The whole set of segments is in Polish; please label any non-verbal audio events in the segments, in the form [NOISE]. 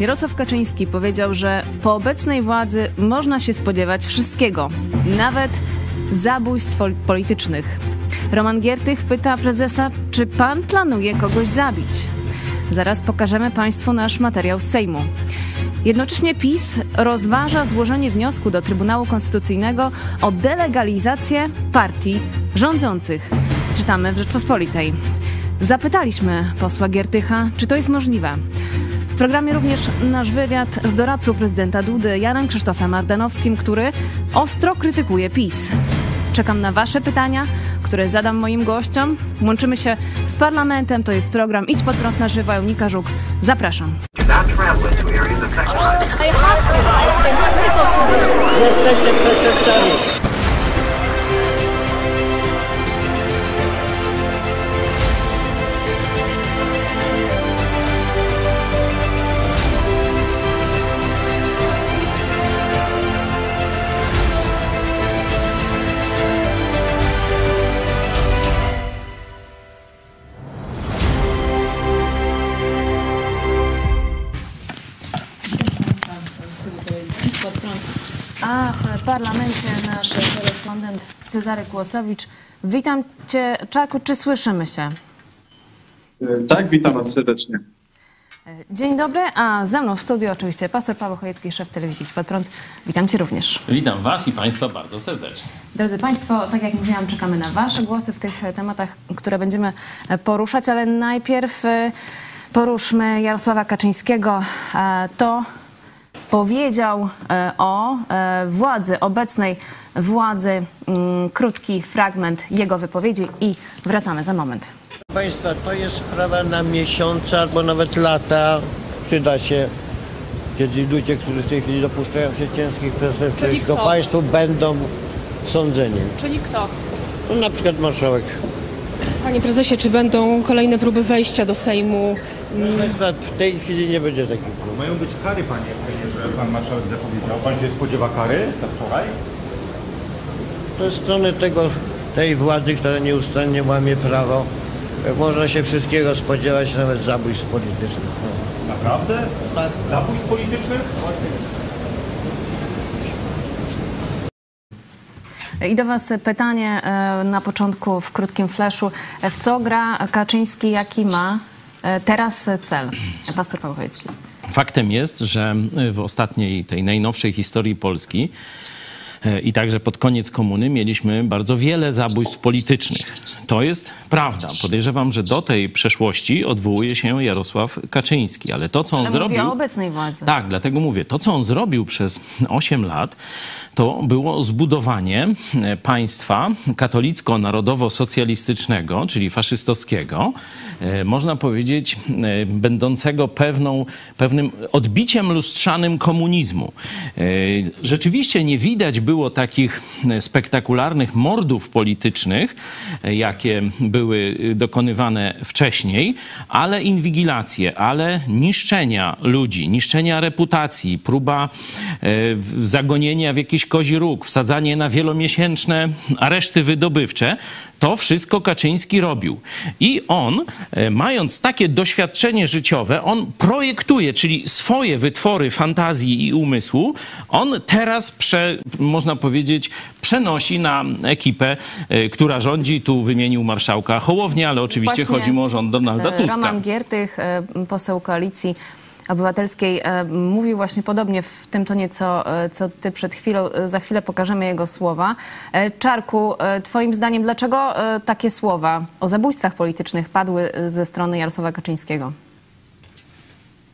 Jarosław Kaczyński powiedział, że po obecnej władzy można się spodziewać wszystkiego, nawet zabójstw politycznych. Roman Giertych pyta prezesa, czy pan planuje kogoś zabić. Zaraz pokażemy Państwu nasz materiał z Sejmu. Jednocześnie PiS rozważa złożenie wniosku do Trybunału Konstytucyjnego o delegalizację partii rządzących. Czytamy w Rzeczpospolitej. Zapytaliśmy posła Giertycha, czy to jest możliwe. Programie również nasz wywiad z doradcą prezydenta Dudy Janem Krzysztofem Ardanowskim, który ostro krytykuje PiS. Czekam na Wasze pytania, które zadam moim gościom. Łączymy się z parlamentem. To jest program Idź pod prąd na żywo. Unika Żuk. Zapraszam. Jesteście przestępcami. Parlamencie nasz korespondent Cezary Kłosowicz. Witam Cię, Czarku, czy słyszymy się? Tak, witam Was serdecznie. Dzień dobry, a ze mną w studiu oczywiście pastor Paweł Chojecki, szef telewizji Pod Prąd. Witam Cię również. Witam Was i Państwa bardzo serdecznie. Drodzy Państwo, tak jak mówiłam, czekamy na Wasze głosy w tych tematach, które będziemy poruszać, ale najpierw poruszmy Jarosława Kaczyńskiego. E, to powiedział e, o e, władzy, obecnej władzy. Mm, krótki fragment jego wypowiedzi i wracamy za moment. Państwa, to jest sprawa na miesiące albo nawet lata. Przyda się, kiedy ludzie, którzy w tej chwili dopuszczają się ciężkich przestępstw państwu, będą sądzeni. Czyli kto? No, na przykład marszałek. Panie prezesie, czy będą kolejne próby wejścia do Sejmu? Państwa, w tej chwili nie będzie takich prób. Mają być kary, panie premierze, pan marszałek zapowiedział. Pan się spodziewa kary za wczoraj? Ze strony tego, tej władzy, która nieustannie łamie prawo, można się wszystkiego spodziewać, nawet zabójstw politycznych. No. Naprawdę? Tak. Zabójstw politycznych? I do Was pytanie e, na początku w krótkim fleszu. W co gra Kaczyński, jaki ma e, teraz cel? Pastor Paweł Chojecki. Faktem jest, że w ostatniej, tej najnowszej historii Polski e, i także pod koniec komuny mieliśmy bardzo wiele zabójstw politycznych. To jest prawda. Podejrzewam, że do tej przeszłości odwołuje się Jarosław Kaczyński, ale to, co on Ale zrobił... mówię o obecnej władzy. Tak, dlatego mówię, to co on zrobił przez 8 lat, to było zbudowanie e, państwa katolicko-narodowo-socjalistycznego, czyli faszystowskiego, e, można powiedzieć, e, będącego pewną, pewnym odbiciem lustrzanym komunizmu. Rzeczywiście nie widać było takich spektakularnych mordów politycznych, jakie były dokonywane wcześniej, ale inwigilacje, ale niszczenia ludzi, niszczenia reputacji, próba zagonienia w jakiś kozi róg, wsadzanie na wielomiesięczne areszty wydobywcze, to wszystko Kaczyński robił. I on, e, mając takie doświadczenie życiowe, on projektuje, czyli swoje wytwory fantazji i umysłu, on teraz, prze, można powiedzieć, przenosi na ekipę, e, która rządzi. Tu wymienił marszałka Hołownię, ale oczywiście Właśnie, chodzi mu o rząd Donalda e, Tuska. Roman Giertych, poseł koalicji Obywatelskiej e, mówił właśnie podobnie w tym tonie, co, e, co ty przed chwilą. E, Za chwilę pokażemy jego słowa. Czarku, twoim zdaniem, dlaczego takie słowa o zabójstwach politycznych padły ze strony Jarosława Kaczyńskiego?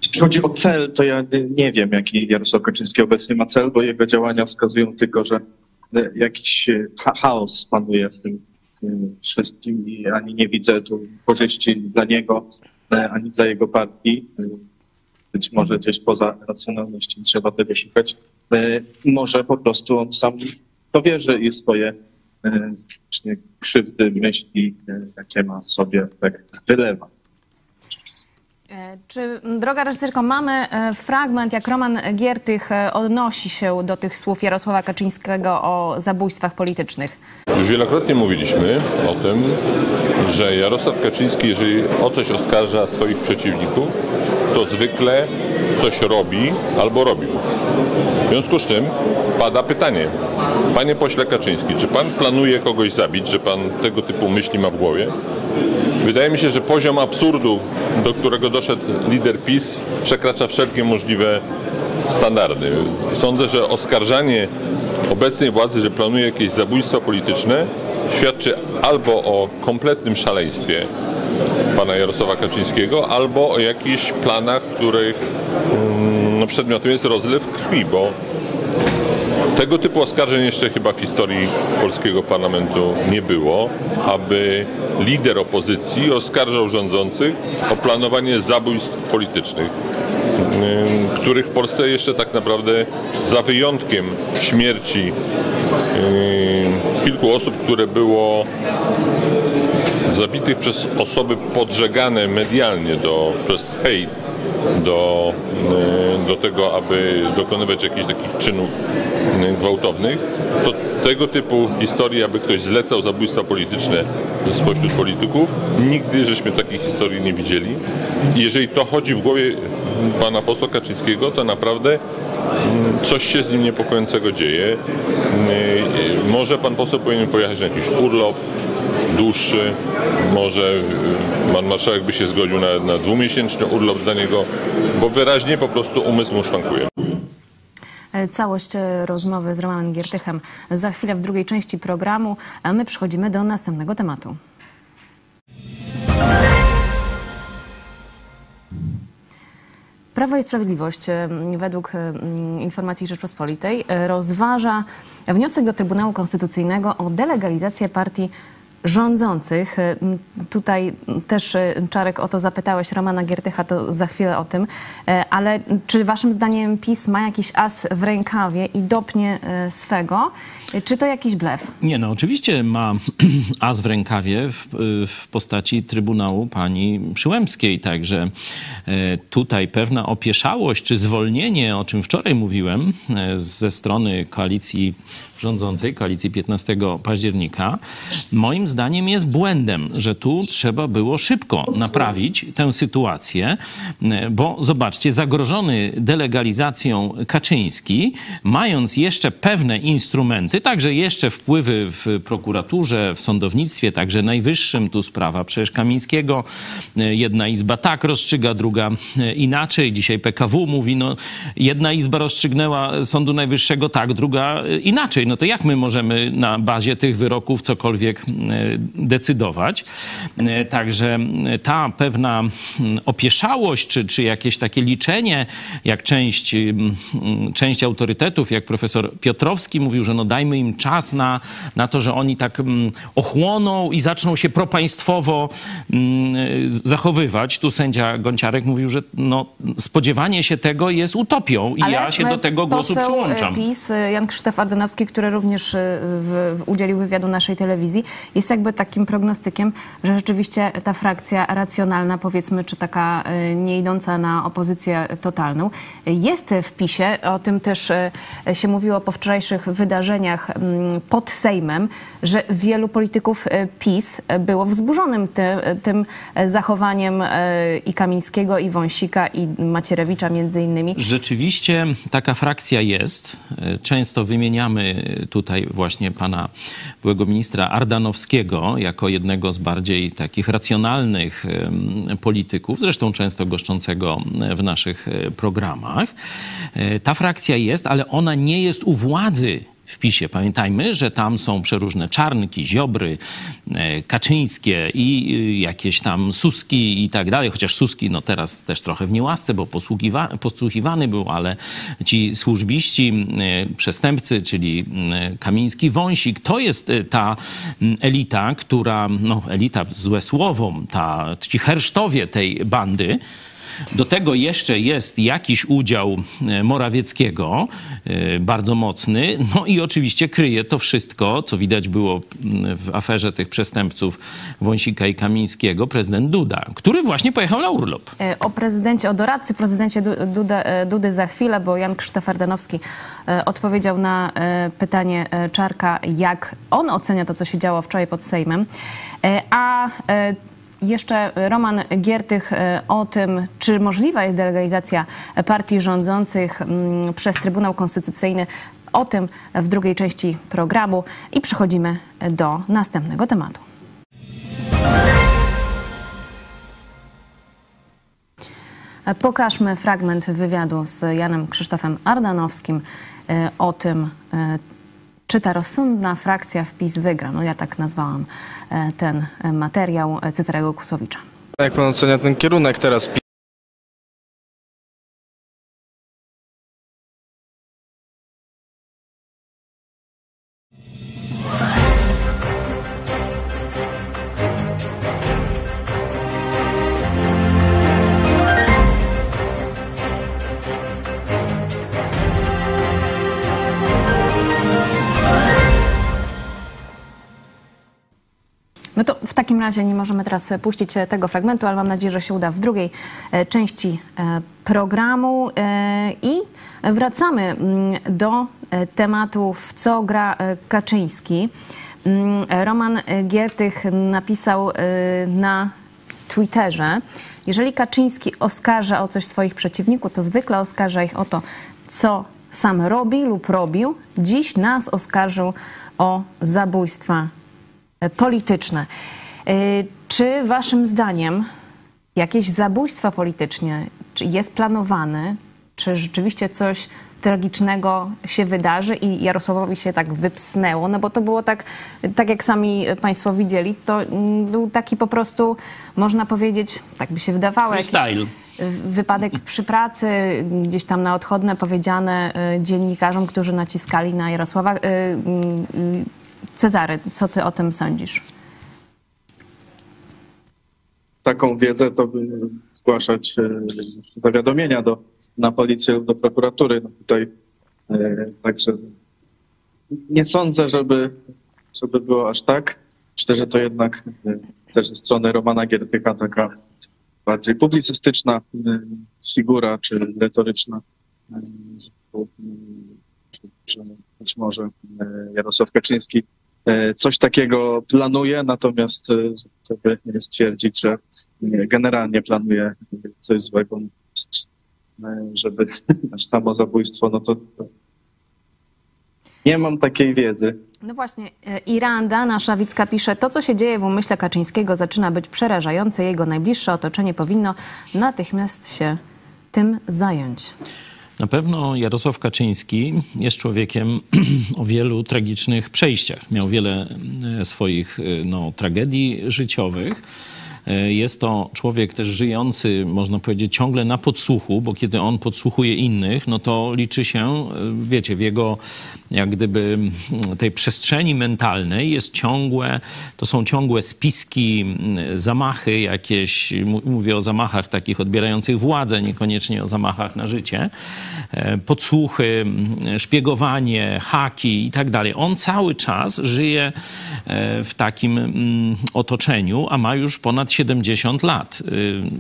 Jeśli chodzi o cel, to ja nie wiem, jaki Jarosław Kaczyński obecnie ma cel, bo jego działania wskazują tylko, że jakiś cha- chaos panuje w tym, wszystkim i ani nie widzę tu korzyści dla niego, ani dla jego partii. Być może gdzieś poza racjonalnością trzeba tego szukać. E, Może po prostu on sam powierzy i swoje e, właśnie krzywdy, myśli, e, jakie ma w sobie, tak wylewa. Czy, droga reżyserko, mamy fragment, jak Roman Giertych odnosi się do tych słów Jarosława Kaczyńskiego o zabójstwach politycznych? Już wielokrotnie mówiliśmy o tym, że Jarosław Kaczyński, jeżeli o coś oskarża swoich przeciwników, to zwykle coś robi albo robił. W związku z czym pada pytanie, panie pośle Kaczyński, czy pan planuje kogoś zabić, że pan tego typu myśli ma w głowie? Wydaje mi się, że poziom absurdu, do którego doszedł lider PiS, przekracza wszelkie możliwe standardy. Sądzę, że oskarżanie obecnej władzy, że planuje jakieś zabójstwo polityczne, świadczy albo o kompletnym szaleństwie pana Jarosława Kaczyńskiego, albo o jakichś planach, których mm, no, przedmiotem jest rozlew krwi, bo tego typu oskarżeń jeszcze chyba w historii polskiego parlamentu nie było, aby lider opozycji oskarżał rządzących o planowanie zabójstw politycznych, ym, których w Polsce jeszcze tak naprawdę za wyjątkiem śmierci ym, kilku osób, które było zabitych przez osoby podżegane medialnie do, przez hejt do, y, do tego, aby dokonywać jakichś takich czynów y, gwałtownych, to tego typu historii, aby ktoś zlecał zabójstwa polityczne spośród polityków, nigdy żeśmy takiej historii nie widzieli. Jeżeli to chodzi w głowie pana posła Kaczyńskiego, to naprawdę mm, coś się z nim niepokojącego dzieje. Y, może pan poseł powinien pojechać na jakiś urlop, dłuższy. Może y, pan marszałek by się zgodził na, na dwumiesięczny urlop dla niego, bo wyraźnie po prostu umysł mu szwankuje. E, Całość e, rozmowy z Romanem Giertychem za chwilę w drugiej części programu, a my przechodzimy do następnego tematu. Prawo i Sprawiedliwość, e, według e, m, informacji Rzeczpospolitej, rozważa wniosek do Trybunału Konstytucyjnego o delegalizację partii rządzących. M, Tutaj też e, Czarek o to zapytałeś Romana Giertycha, to za chwilę o tym. E, Ale czy waszym zdaniem PiS ma jakiś as w rękawie i dopnie swego? Czy to jakiś blef? Nie, no oczywiście ma [CLEARS THROAT] as w rękawie w, w postaci Trybunału pani Przyłębskiej, także tutaj pewna opieszałość czy zwolnienie, o czym wczoraj mówiłem, ze strony koalicji rządzącej, koalicji 15 października, moim zdaniem jest błędem, że tu trzeba było szybko naprawić tę sytuację, bo zobaczcie, zagrożony delegalizacją Kaczyński, mając jeszcze pewne instrumenty, także jeszcze wpływy w prokuraturze, w sądownictwie, także najwyższym, tu sprawa przecież Kamińskiego, jedna izba tak rozstrzyga, druga inaczej. Dzisiaj PKW mówi, no jedna izba rozstrzygnęła Sądu Najwyższego tak, druga e, inaczej. No to jak my możemy na bazie tych wyroków cokolwiek e, decydować? E, Także e, ta pewna opieszałość, czy, czy jakieś takie liczenie, jak część, część autorytetów, jak profesor Piotrowski mówił, że no dajmy im czas na, na to, że oni tak ochłoną i zaczną się propaństwowo zachowywać. Tu sędzia Gonciarek mówił, że no, spodziewanie się tego jest utopią i ja się do tego głosu przyłączam. PiS, Jan Krzysztof Ardanowski, który również e, w, w udzielił wywiadu naszej telewizji, jest jakby takim prognostykiem, że rzeczywiście ta frakcja racjonalna, powiedzmy, czy taka e, nie idąca na opozycję totalną, jest w PiSie. O tym też e, się mówiło po wczorajszych wydarzeniach mm, pod Sejmem, że wielu polityków PiS było wzburzonym ty, tym zachowaniem i Kamińskiego, i Wąsika, i Macierewicza między innymi. Rzeczywiście taka frakcja jest. Często wymieniamy tutaj właśnie pana byłego ministra Ardanowskiego jako jednego z bardziej takich racjonalnych polityków, zresztą często goszczącego w naszych e, programach. E, Ta frakcja jest, ale ona nie jest u władzy w PiSie. Pamiętajmy, że tam są przeróżne czarnki, ziobry, e, kaczyńskie i y, jakieś tam Suski i tak dalej. Chociaż Suski no teraz też trochę w niełasce, bo posługiwa- podsłuchiwany był, ale ci służbiści, e, przestępcy, czyli e, Kamiński, Wąsik, to jest e, ta elita, która, no elita złe słowo, ta, ci hersztowie tej bandy, do tego jeszcze jest jakiś udział e, Morawieckiego, e, bardzo mocny. No i oczywiście kryje to wszystko, co widać było w aferze tych przestępców Wąsika i Kamińskiego, prezydent Duda, który właśnie pojechał na urlop. E, O prezydencie, o doradcy prezydencie Du- Duda, Dudy za chwilę, bo Jan Krzysztof Ardanowski odpowiedział na pytanie Czarka, jak on ocenia to, co się działo wczoraj pod Sejmem. A Jeszcze Roman Giertych e, o tym, czy możliwa jest delegalizacja partii rządzących mm, przez Trybunał Konstytucyjny. O tym w drugiej części programu i przechodzimy do następnego tematu. Pokażmy fragment wywiadu z Janem Krzysztofem Ardanowskim e, o tym, e, czy ta rozsądna frakcja wpis wygra. No ja tak nazwałam e, ten materiał Cezarego Kusowicza. Jak pan ocenia ten kierunek teraz? No to w takim razie nie możemy teraz puścić e, tego fragmentu, ale mam nadzieję, że się uda w drugiej e, części e, programu. I wracamy mm, do tematu, w co gra Kaczyński. Mm, Roman Giertych napisał na Twitterze, jeżeli Kaczyński oskarża o coś swoich przeciwników, to zwykle oskarża ich o to, co sam robi lub robił. Dziś nas oskarżył o zabójstwa polityczne. Y, czy waszym zdaniem jakieś zabójstwa polityczne jest planowane? Czy rzeczywiście coś tragicznego się wydarzy i Jarosławowi się tak wypsnęło, no bo to było tak, tak jak sami Państwo widzieli, to mm, był taki po prostu, można powiedzieć, tak by się wydawało, Freestyle. wypadek [LAUGHS] przy pracy, gdzieś tam na odchodne powiedziane y, dziennikarzom, którzy naciskali na Jarosława. Cezary, co ty o tym sądzisz? Taką wiedzę to by zgłaszać e, zawiadomienia do, na policję lub do prokuratury. No tutaj e, także nie sądzę, żeby, żeby było aż tak. Myślę, że to jednak e, też ze strony Romana Giertycha taka bardziej publicystyczna figura czy retoryczna, że być może Jarosław Kaczyński E, coś takiego planuje, natomiast e, żeby stwierdzić, że generalnie planuje coś złego, e, żeby [LAUGHS] samo zabójstwo, no to nie mam takiej wiedzy. No właśnie, Iranda, nasza Wicka pisze, to co się dzieje w umyśle Kaczyńskiego zaczyna być przerażające. Jego najbliższe otoczenie powinno natychmiast się tym zająć. Na pewno Jarosław Kaczyński jest człowiekiem [CLEARS THROAT] o wielu tragicznych przejściach. Miał wiele e, swoich e, no, tragedii życiowych. E, jest to człowiek też żyjący, można powiedzieć, ciągle na podsłuchu, bo kiedy on podsłuchuje innych, no to liczy się, wiecie, w jego jak gdyby tej przestrzeni mentalnej jest ciągłe, to są ciągłe spiski, zamachy jakieś, mówię o zamachach takich odbierających władzę, niekoniecznie o zamachach na życie, e, podsłuchy, szpiegowanie, haki i tak dalej. On cały czas żyje e, w takim otoczeniu, a ma już ponad 70 lat.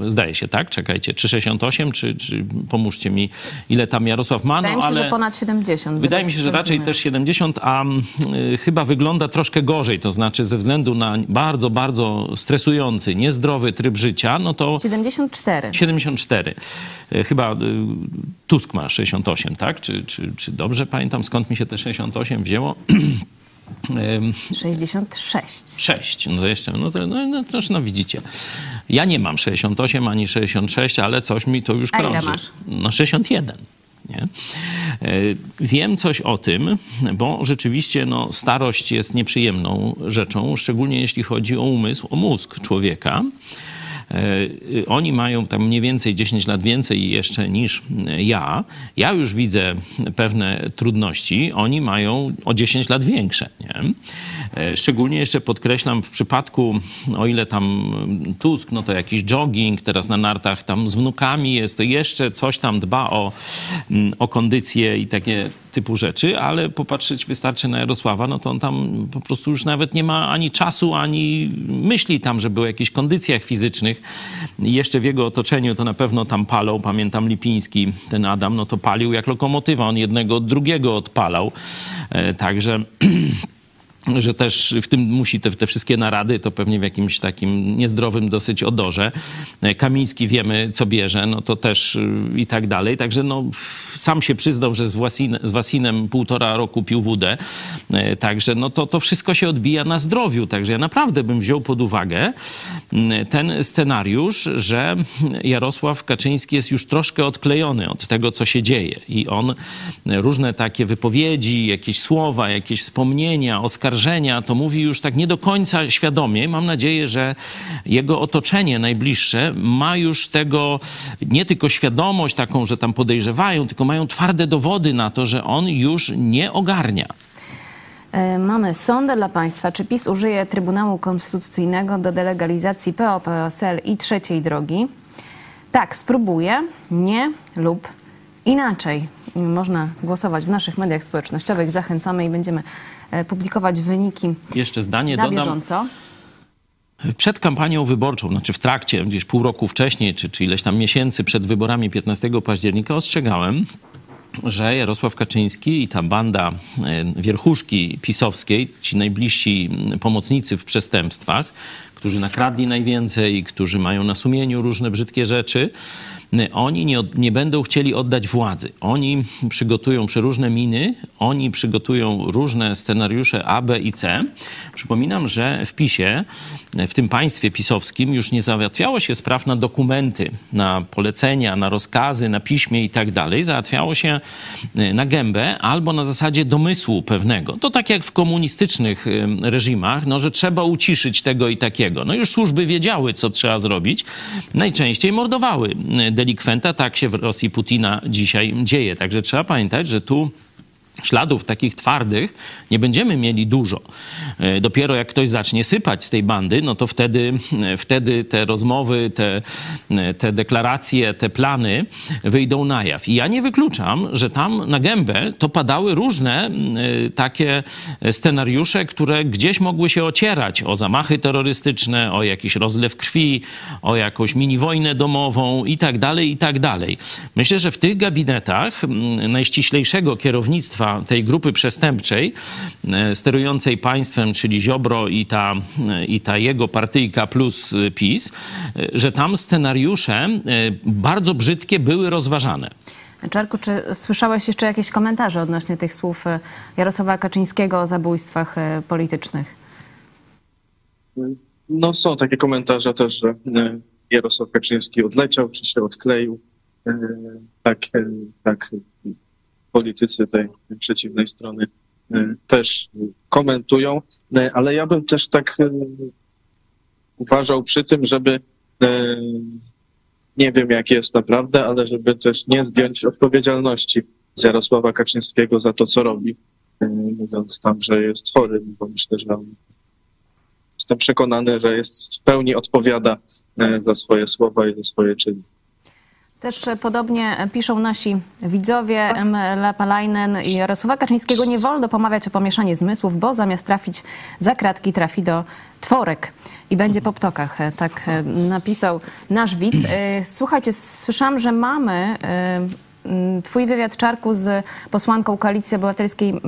Y, zdaje się, tak? Czekajcie, czy 68, czy, czy pomóżcie mi, ile tam Jarosław ma? No, wydaje mi się, ale że ponad 70. Wydaje mi się, że raczej też 70, a y, chyba wygląda troszkę gorzej, to znaczy ze względu na bardzo, bardzo stresujący, niezdrowy tryb życia, no to... 74. 74. Y, chyba y, Tusk ma 68, tak? Czy, czy, czy dobrze pamiętam, skąd mi się te 68 wzięło? [CLEARS THROAT] 66. 6. No to jeszcze, no to no, no, to, no widzicie. Ja nie mam 68 ani 66, ale coś mi to już krąży. A ile masz? No 61. Nie? E, wiem coś o tym, bo rzeczywiście no, starość jest nieprzyjemną rzeczą, szczególnie jeśli chodzi o umysł, o mózg człowieka. E, oni mają tam mniej więcej 10 lat więcej jeszcze niż ja. Ja już widzę pewne trudności, oni mają o 10 lat większe. Nie? E, szczególnie jeszcze podkreślam w przypadku, o ile tam Tusk, no to jakiś jogging, teraz na nartach tam z wnukami jest, to jeszcze coś tam dba o, o kondycję i takie typu rzeczy, ale popatrzeć wystarczy na Jarosława, no to on tam po prostu już nawet nie ma ani czasu, ani myśli tam, żeby o jakichś kondycjach fizycznych. I jeszcze w jego otoczeniu to na pewno tam palą, pamiętam Lipiński, ten Adam, no to palił jak lokomotywa, on jednego od drugiego odpalał. E, także [CLEARS THROAT] że też w tym musi te, te wszystkie narady, to pewnie w jakimś takim niezdrowym dosyć odorze. Kamiński wiemy, co bierze, no to też y, i tak dalej. Także no, sam się przyznał, że z, Własin, z Wasinem półtora roku pił wódę. E, także no to, to wszystko się odbija na zdrowiu. Także ja naprawdę bym wziął pod uwagę mm, ten scenariusz, że Jarosław Kaczyński jest już troszkę odklejony od tego, co się dzieje. I on różne takie wypowiedzi, jakieś słowa, jakieś wspomnienia, oskarżenia, to mówi już tak nie do końca świadomie. Mam nadzieję, że jego otoczenie najbliższe ma już tego nie tylko świadomość taką, że tam podejrzewają, tylko mają twarde dowody na to, że on już nie ogarnia. E, Mamy sondę dla Państwa. Czy PiS użyje Trybunału Konstytucyjnego do delegalizacji PO, PSL i trzeciej drogi? Tak, spróbuję. Nie lub inaczej. Można głosować w naszych mediach społecznościowych. Zachęcamy i będziemy publikować wyniki Jeszcze zdanie na dodam. bieżąco. Przed kampanią wyborczą, znaczy w trakcie, gdzieś pół roku wcześniej, czy, czy ileś tam miesięcy przed wyborami 15 października, ostrzegałem, że Jarosław Kaczyński i ta banda e, wierchuszki pisowskiej, ci najbliżsi pomocnicy w przestępstwach, którzy nakradli najwięcej, którzy mają na sumieniu różne brzydkie rzeczy, oni nie, nie będą chcieli oddać władzy. Oni przygotują przeróżne miny, oni przygotują różne scenariusze A, B i C. Przypominam, że w PiSie, w tym państwie pisowskim, już nie załatwiało się spraw na dokumenty, na polecenia, na rozkazy, na piśmie i tak dalej. Załatwiało się y, na gębę albo na zasadzie domysłu pewnego. To tak jak w komunistycznych y, reżimach, no, że trzeba uciszyć tego i takiego. No już służby wiedziały, co trzeba zrobić. Najczęściej mordowały y, delikwenta. Tak się w Rosji Putina dzisiaj dzieje. Także trzeba pamiętać, że tu śladów takich twardych nie będziemy mieli dużo. E, Dopiero jak ktoś zacznie sypać z tej bandy, no to wtedy, e, wtedy te rozmowy, te, e, te deklaracje, te plany wyjdą na jaw. I ja nie wykluczam, że tam na gębę to padały różne takie scenariusze, które gdzieś mogły się ocierać o zamachy terrorystyczne, o jakiś rozlew krwi, o jakąś mini wojnę domową i tak dalej, i tak dalej. Myślę, że w tych gabinetach najściślejszego kierownictwa tej grupy przestępczej e, sterującej państwem, czyli Ziobro i ta, e, i ta jego partyjka plus e, PiS, że tam scenariusze bardzo brzydkie były rozważane. Czarku, czy słyszałeś jeszcze jakieś komentarze odnośnie tych słów Jarosława Kaczyńskiego o zabójstwach politycznych? No są takie komentarze też, że Jarosław Kaczyński odleciał, czy się odkleił. Tak, tak politycy tej przeciwnej strony e, też komentują, E, ale ja bym też tak e, uważał przy tym, żeby nie wiem jak jest naprawdę, ale żeby też nie zdjąć odpowiedzialności z Jarosława Kaczyńskiego za to, co robi, mówiąc tam, że jest chory, bo myślę, że on jestem przekonany, że jest w pełni odpowiada za swoje słowa i za swoje czyny. Też podobnie piszą nasi widzowie M. Lapalainen i Jarosława Kaczyńskiego nie wolno pomawiać o pomieszanie zmysłów, bo zamiast trafić za kratki trafi do tworek i będzie po ptokach. E, Tak e, napisał nasz widz. E, Słuchajcie, słyszałam, że mamy twój wywiad, Czarku, z posłanką Koalicji Obywatelskiej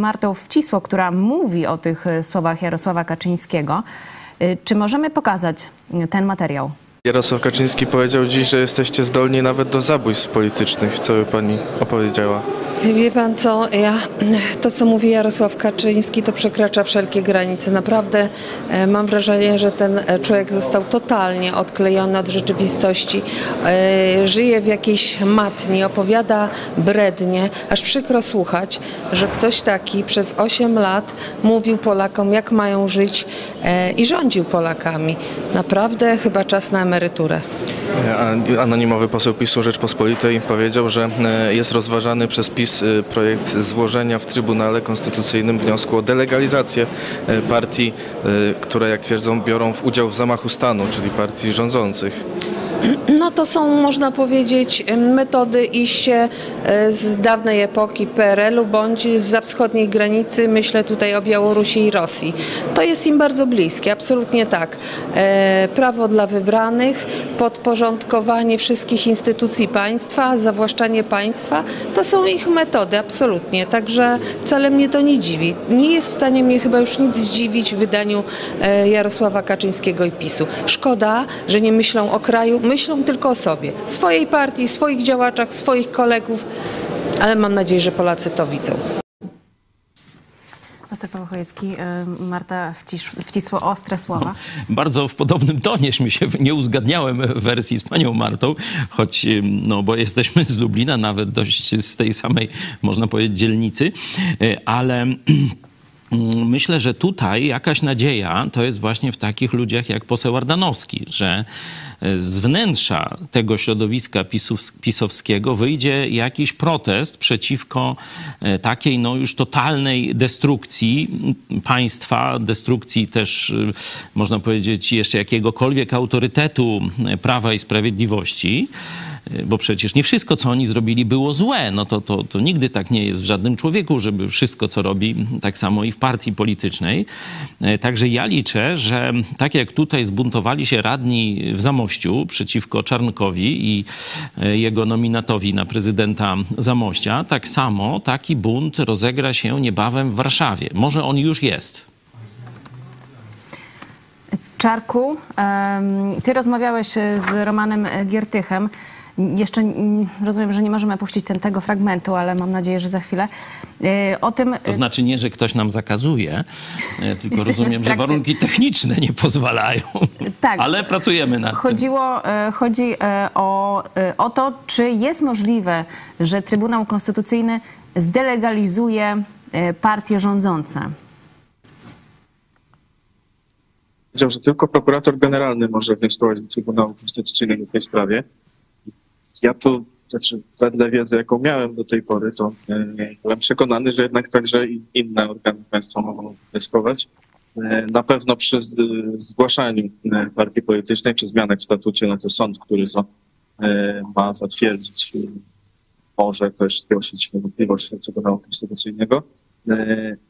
Martą Wcisło, która mówi o tych słowach Jarosława Kaczyńskiego. Czy możemy pokazać ten materiał? Jarosław Kaczyński powiedział dziś, że jesteście zdolni nawet do zabójstw politycznych. Co by pani opowiedziała? Wie pan co, ja, to co mówi Jarosław Kaczyński to przekracza wszelkie granice. Naprawdę e, mam wrażenie, że ten e, człowiek został totalnie odklejony od rzeczywistości. E, żyje w jakiejś matni, opowiada brednie, aż przykro słuchać, że ktoś taki przez 8 lat mówił Polakom jak mają żyć i rządził Polakami. Naprawdę chyba czas na emeryturę. Anonimowy poseł PiSu Rzeczpospolitej powiedział, że jest rozważany przez PiS e, projekt złożenia w Trybunale Konstytucyjnym wniosku o delegalizację e, partii, e, które jak twierdzą biorą udział w zamachu stanu, czyli partii rządzących. No to są, można powiedzieć, metody iście e, z dawnej epoki PRL-u bądź z wschodniej granicy, myślę tutaj o Białorusi i Rosji. To jest im bardzo bliskie, absolutnie tak. E, prawo dla wybranych, podporządkowanie wszystkich instytucji państwa, zawłaszczanie państwa, to są ich metody, absolutnie. Także wcale mnie to nie dziwi. Nie jest w stanie mnie chyba już nic zdziwić w wydaniu e, Jarosława Kaczyńskiego i PiSu. Szkoda, że nie myślą o kraju, myślą tylko o sobie, swojej partii, swoich działaczach, swoich kolegów, ale mam nadzieję, że Polacy to widzą. Pastor Paweł Chojecki, y, Marta wcisz, wcisło ostre słowa. Bardzo w podobnym tonieśmy się nie uzgadniałem w wersji z panią Martą, choć, y, no bo jesteśmy z Lublina, nawet dość z tej samej, można powiedzieć, dzielnicy, y, ale [CLEARS THROAT] Myślę, że tutaj jakaś nadzieja to jest właśnie w takich ludziach jak poseł Ardanowski, że z wnętrza tego środowiska pisowskiego wyjdzie jakiś protest przeciwko e, takiej no już totalnej destrukcji państwa, destrukcji też e, można powiedzieć jeszcze jakiegokolwiek autorytetu Prawa i Sprawiedliwości bo przecież nie wszystko, co oni zrobili, było złe. No to, to, to nigdy tak nie jest w żadnym człowieku, żeby wszystko, co robi, tak samo i w partii politycznej. E, także ja liczę, że tak jak tutaj zbuntowali się radni w Zamościu przeciwko Czarnkowi i e, jego nominatowi na prezydenta Zamościa, tak samo taki bunt rozegra się niebawem w Warszawie. Może on już jest. Czarku, ty rozmawiałeś z Romanem Giertychem. Jeszcze rozumiem, że nie możemy puścić ten, tego fragmentu, ale mam nadzieję, że za chwilę. E, o tym... To znaczy nie, że ktoś nam zakazuje, e, tylko rozumiem, że warunki techniczne nie pozwalają. Tak. Ale pracujemy nad Chodziło, tym. Chodzi e, o, o to, czy jest możliwe, że Trybunał Konstytucyjny zdelegalizuje partie rządzące. Powiedział, że tylko prokurator generalny może wnioskować do Trybunału Konstytucyjnego w tej sprawie. Ja to, znaczy wedle wiedzy, jaką miałem do tej pory, to e, byłem przekonany, że jednak także inne organy państwa mogą wnioskować. E, na pewno przy zgłaszaniu e, partii politycznej czy zmianach w statucie, no to sąd, który to ma zatwierdzić, może też zgłosić wątpliwość Trybunału Konstytucyjnego,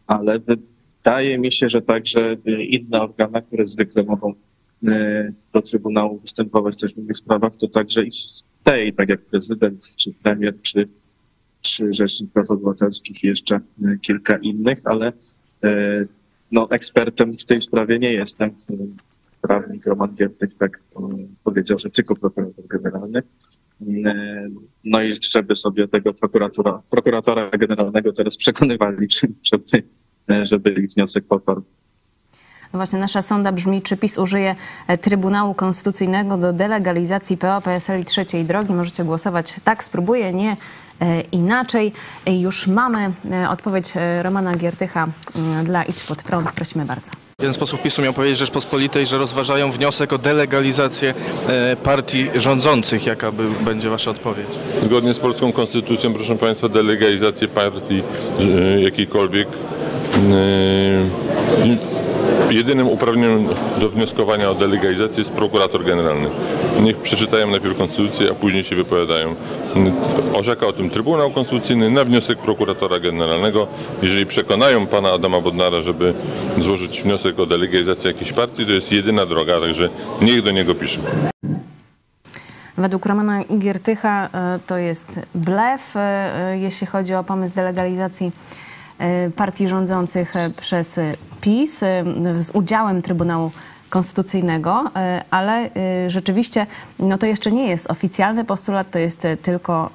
ale wydaje mi się, że także inne organy, które zwykle mogą do Trybunału występować też w innych sprawach, to także i tej, tak jak prezydent, czy premier, czy, czy Rzecznik Praw Obywatelskich i jeszcze e, kilka innych, ale e, no, ekspertem w tej sprawie nie jestem. Prawnik Roman Giertek tak powiedział, że tylko prokurator generalny. E, no i żeby sobie tego prokuratora, prokuratora generalnego teraz przekonywali, [LAUGHS] żeby, żeby ich wniosek poparł. No właśnie nasza sonda brzmi, czy PiS użyje e, Trybunału Konstytucyjnego do delegalizacji PO, PSL i trzeciej drogi. Możecie głosować tak, spróbuję, nie e, inaczej. Już mamy e, odpowiedź Romana Giertycha dla Idź Pod Prąd. Prosimy bardzo. W ten sposób PiSu miał powiedzieć Rzeczpospolitej, że rozważają wniosek o delegalizację partii rządzących. Jaka by, będzie Wasza odpowiedź? Zgodnie z polską konstytucją, proszę Państwa, delegalizację partii jakiejkolwiek Jedynym uprawnionym do wnioskowania o delegalizację jest prokurator generalny. Niech przeczytają najpierw konstytucję, a później się wypowiadają. Orzeka o tym Trybunał Konstytucyjny na wniosek prokuratora generalnego. Jeżeli przekonają pana Adama Bodnara, żeby złożyć wniosek o delegalizację jakiejś partii, to jest jedyna droga, także niech do niego pisze. Według Romana Giertycha e, to jest blef, e, jeśli chodzi o pomysł delegalizacji E, partii rządzących e, przez PiS e, z udziałem Trybunału Konstytucyjnego, ale rzeczywiście no to jeszcze nie jest oficjalny postulat, to jest tylko,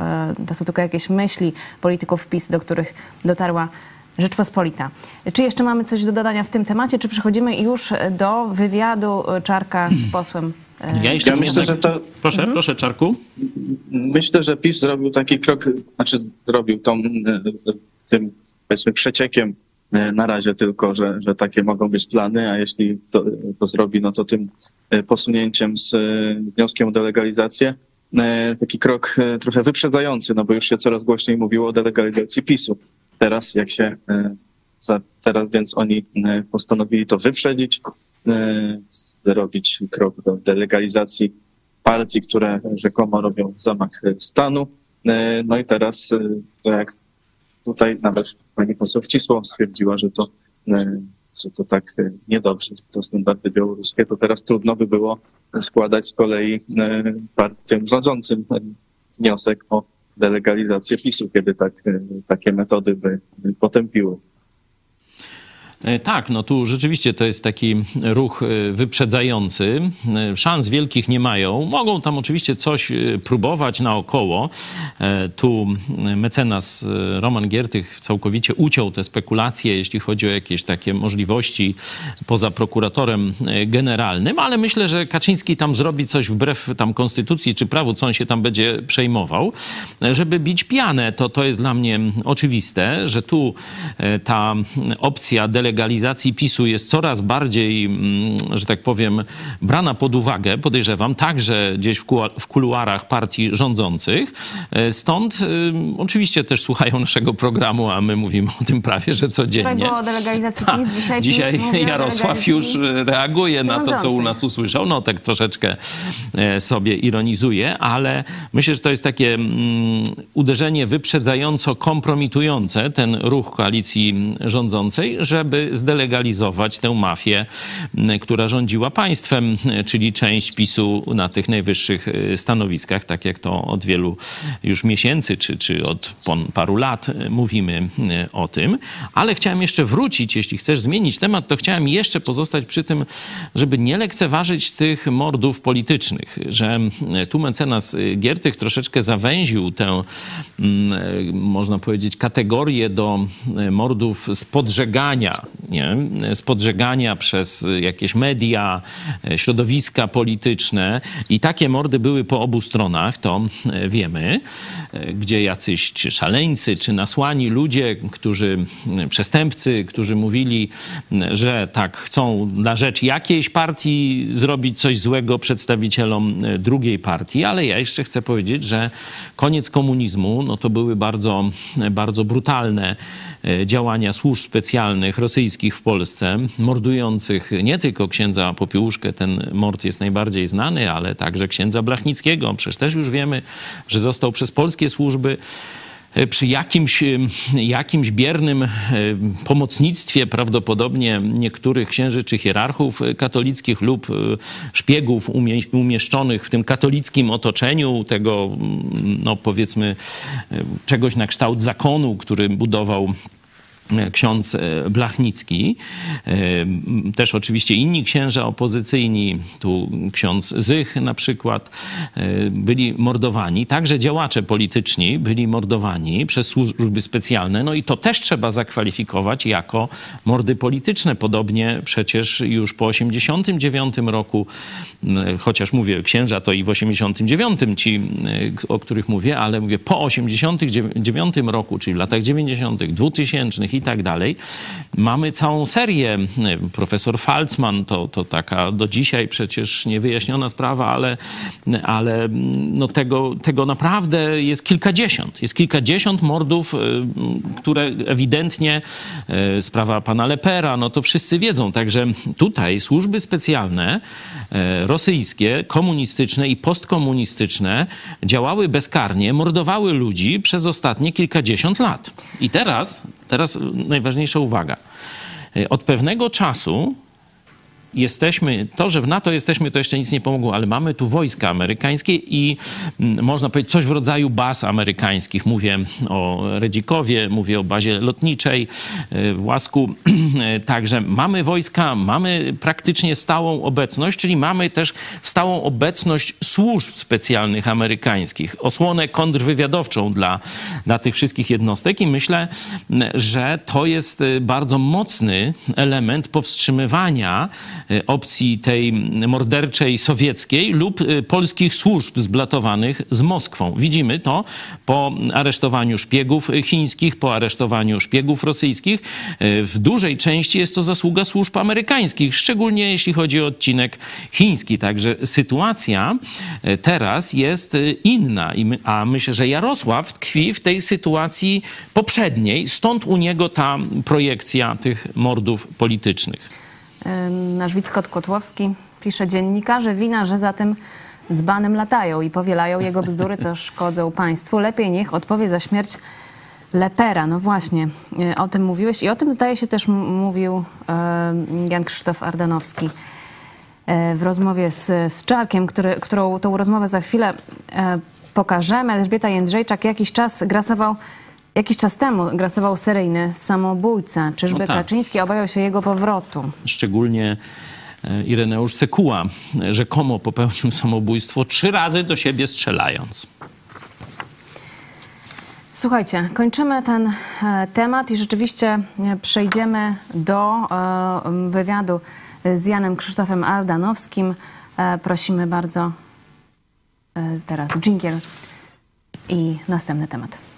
to są tylko jakieś myśli polityków PiS, do których dotarła Rzeczpospolita. Czy jeszcze mamy coś do dodania w tym temacie, czy przechodzimy już do wywiadu Czarka z posłem? Ja jeszcze ja myślę, że to... Proszę, mhm. proszę Czarku. Myślę, że PiS zrobił taki krok, znaczy zrobił tą, tym powiedzmy przeciekiem e, na razie tylko, że, że takie mogą być plany, a jeśli to, to zrobi, no to tym e, posunięciem z e, wnioskiem o delegalizację taki krok trochę wyprzedzający, no bo już się coraz głośniej mówiło o delegalizacji PiSu. Teraz jak się teraz więc oni postanowili to wyprzedzić, zrobić krok do delegalizacji partii, które rzekomo robią zamach stanu. No i teraz, jak tutaj nawet pani poseł Wcisław stwierdziła, że to, że to tak niedobrze, to standardy białoruskie, to teraz trudno by było składać z kolei partiom rządzącym wniosek o delegalizację PiSu, kiedy tak, takie metody by potępiły. E, tak, no tu rzeczywiście to jest taki ruch e, wyprzedzający. E, szans wielkich nie mają. Mogą tam oczywiście coś próbować naokoło. Tu mecenas Roman Giertych całkowicie uciął te spekulacje, jeśli chodzi o jakieś takie możliwości poza prokuratorem generalnym, ale myślę, że Kaczyński tam zrobi coś wbrew tam konstytucji czy prawu, co on się tam będzie przejmował, żeby bić pianę. To, to jest dla mnie oczywiste, że tu ta opcja delegacji legalizacji PiSu jest coraz bardziej, mm, że tak powiem, brana pod uwagę, podejrzewam, także gdzieś w kuluarach partii rządzących. E, stąd y, oczywiście też słuchają naszego programu, a my mówimy o tym prawie, że codziennie. Wczoraj o delegalizacji PiS, dzisiaj, dzisiaj PiS Jarosław już reaguje na to, co u nas usłyszał. No tak troszeczkę e, sobie ironizuje, ale myślę, że to jest takie mm, uderzenie wyprzedzająco kompromitujące ten ruch koalicji rządzącej, żeby zdelegalizować tę mafię, która rządziła państwem, czyli część PiSu na tych najwyższych y, stanowiskach, tak jak to od wielu już miesięcy, czy, czy od paru lat y, mówimy y, o tym. Ale chciałem jeszcze wrócić, jeśli chcesz zmienić temat, to chciałem jeszcze pozostać przy tym, żeby nie lekceważyć tych mordów politycznych, że tu mecenas Giertych troszeczkę zawęził tę, można powiedzieć, kategorię do mordów z podżegania, nie? z podżegania przez jakieś media, środowiska polityczne. I takie mordy były po obu stronach, to wiemy, gdzie jacyś czy szaleńcy, czy nasłani ludzie, którzy, przestępcy, którzy mówili, że tak chcą na rzecz jakiejś partii zrobić coś złego przedstawicielom drugiej partii, ale ja jeszcze chcę powiedzieć, że koniec komunizmu, no to były bardzo, bardzo brutalne działania służb specjalnych rosyjskich w Polsce, mordujących nie tylko księdza Popiełuszkę, ten mord jest najbardziej znany, ale także księdza Blachnickiego. Przecież też już wiemy, że został przez polskie służby e, przy jakimś, e, jakimś biernym e, pomocnictwie prawdopodobnie niektórych księży czy hierarchów katolickich lub szpiegów umieszczonych w tym katolickim otoczeniu tego, no powiedzmy, czegoś na kształt zakonu, który budował ksiądz e, Blachnicki, e, też oczywiście inni księża opozycyjni, tu ksiądz Zych na przykład, e, byli mordowani. Także działacze polityczni byli mordowani przez służby specjalne. No i to też trzeba zakwalifikować jako mordy polityczne. Podobnie przecież już po 89 roku, chociaż mówię księża to i w 89 ci, o których mówię, ale mówię po 89 roku, czyli w latach 90., 2000 i tak dalej. Mamy całą serię. Profesor Falcman to, to taka do dzisiaj przecież niewyjaśniona sprawa, ale, ale no tego, tego naprawdę jest kilkadziesiąt. Jest kilkadziesiąt mordów, y, które ewidentnie y, sprawa pana Lepera, no to wszyscy wiedzą. Także tutaj służby specjalne y, rosyjskie, komunistyczne i postkomunistyczne działały bezkarnie, mordowały ludzi przez ostatnie kilkadziesiąt lat. I teraz teraz najważniejsza uwaga. E, od pewnego czasu jesteśmy, to, że w NATO jesteśmy, to jeszcze nic nie pomogło, ale mamy tu wojska amerykańskie i mm, można powiedzieć coś w rodzaju baz amerykańskich. Mówię o Redzikowie, mówię o bazie lotniczej e, w Łasku. [CLEARS THROAT] Także mamy wojska, mamy praktycznie stałą obecność, czyli mamy też stałą obecność służb specjalnych amerykańskich, osłonę kontrwywiadowczą dla, dla tych wszystkich jednostek i myślę, że to jest e, bardzo mocny element powstrzymywania opcji tej morderczej sowieckiej lub y, polskich służb zblatowanych z Moskwą. Widzimy to po aresztowaniu szpiegów chińskich, po aresztowaniu szpiegów rosyjskich. Y, w dużej części jest to zasługa służb amerykańskich, szczególnie jeśli chodzi o odcinek chiński. Także sytuacja teraz jest inna, a myślę, że Jarosław tkwi w tej sytuacji poprzedniej, stąd u niego ta projekcja tych mordów politycznych. Nasz Wickot Kotłowski pisze dziennikarze wina, że za tym dzbanem latają i powielają jego bzdury, co [LAUGHS] szkodzą państwu. Lepiej niech odpowie za śmierć Lepera. No właśnie, e, o tym mówiłeś i o tym zdaje się też mówił Jan Krzysztof Ardanowski e, w rozmowie z, z Czarkiem, który, którą tą rozmowę za chwilę e, pokażemy. Elżbieta Jędrzejczak jakiś czas grasował, jakiś czas temu grasował seryjny samobójca. Czyżby No tak. Kaczyński obawiał się jego powrotu? Szczególnie e, Ireneusz Sekuła rzekomo popełnił samobójstwo trzy razy do siebie strzelając. Słuchajcie, kończymy ten e, temat i rzeczywiście e, przejdziemy do wywiadu z Janem Krzysztofem Ardanowskim. Prosimy bardzo teraz dżingiel i następny temat.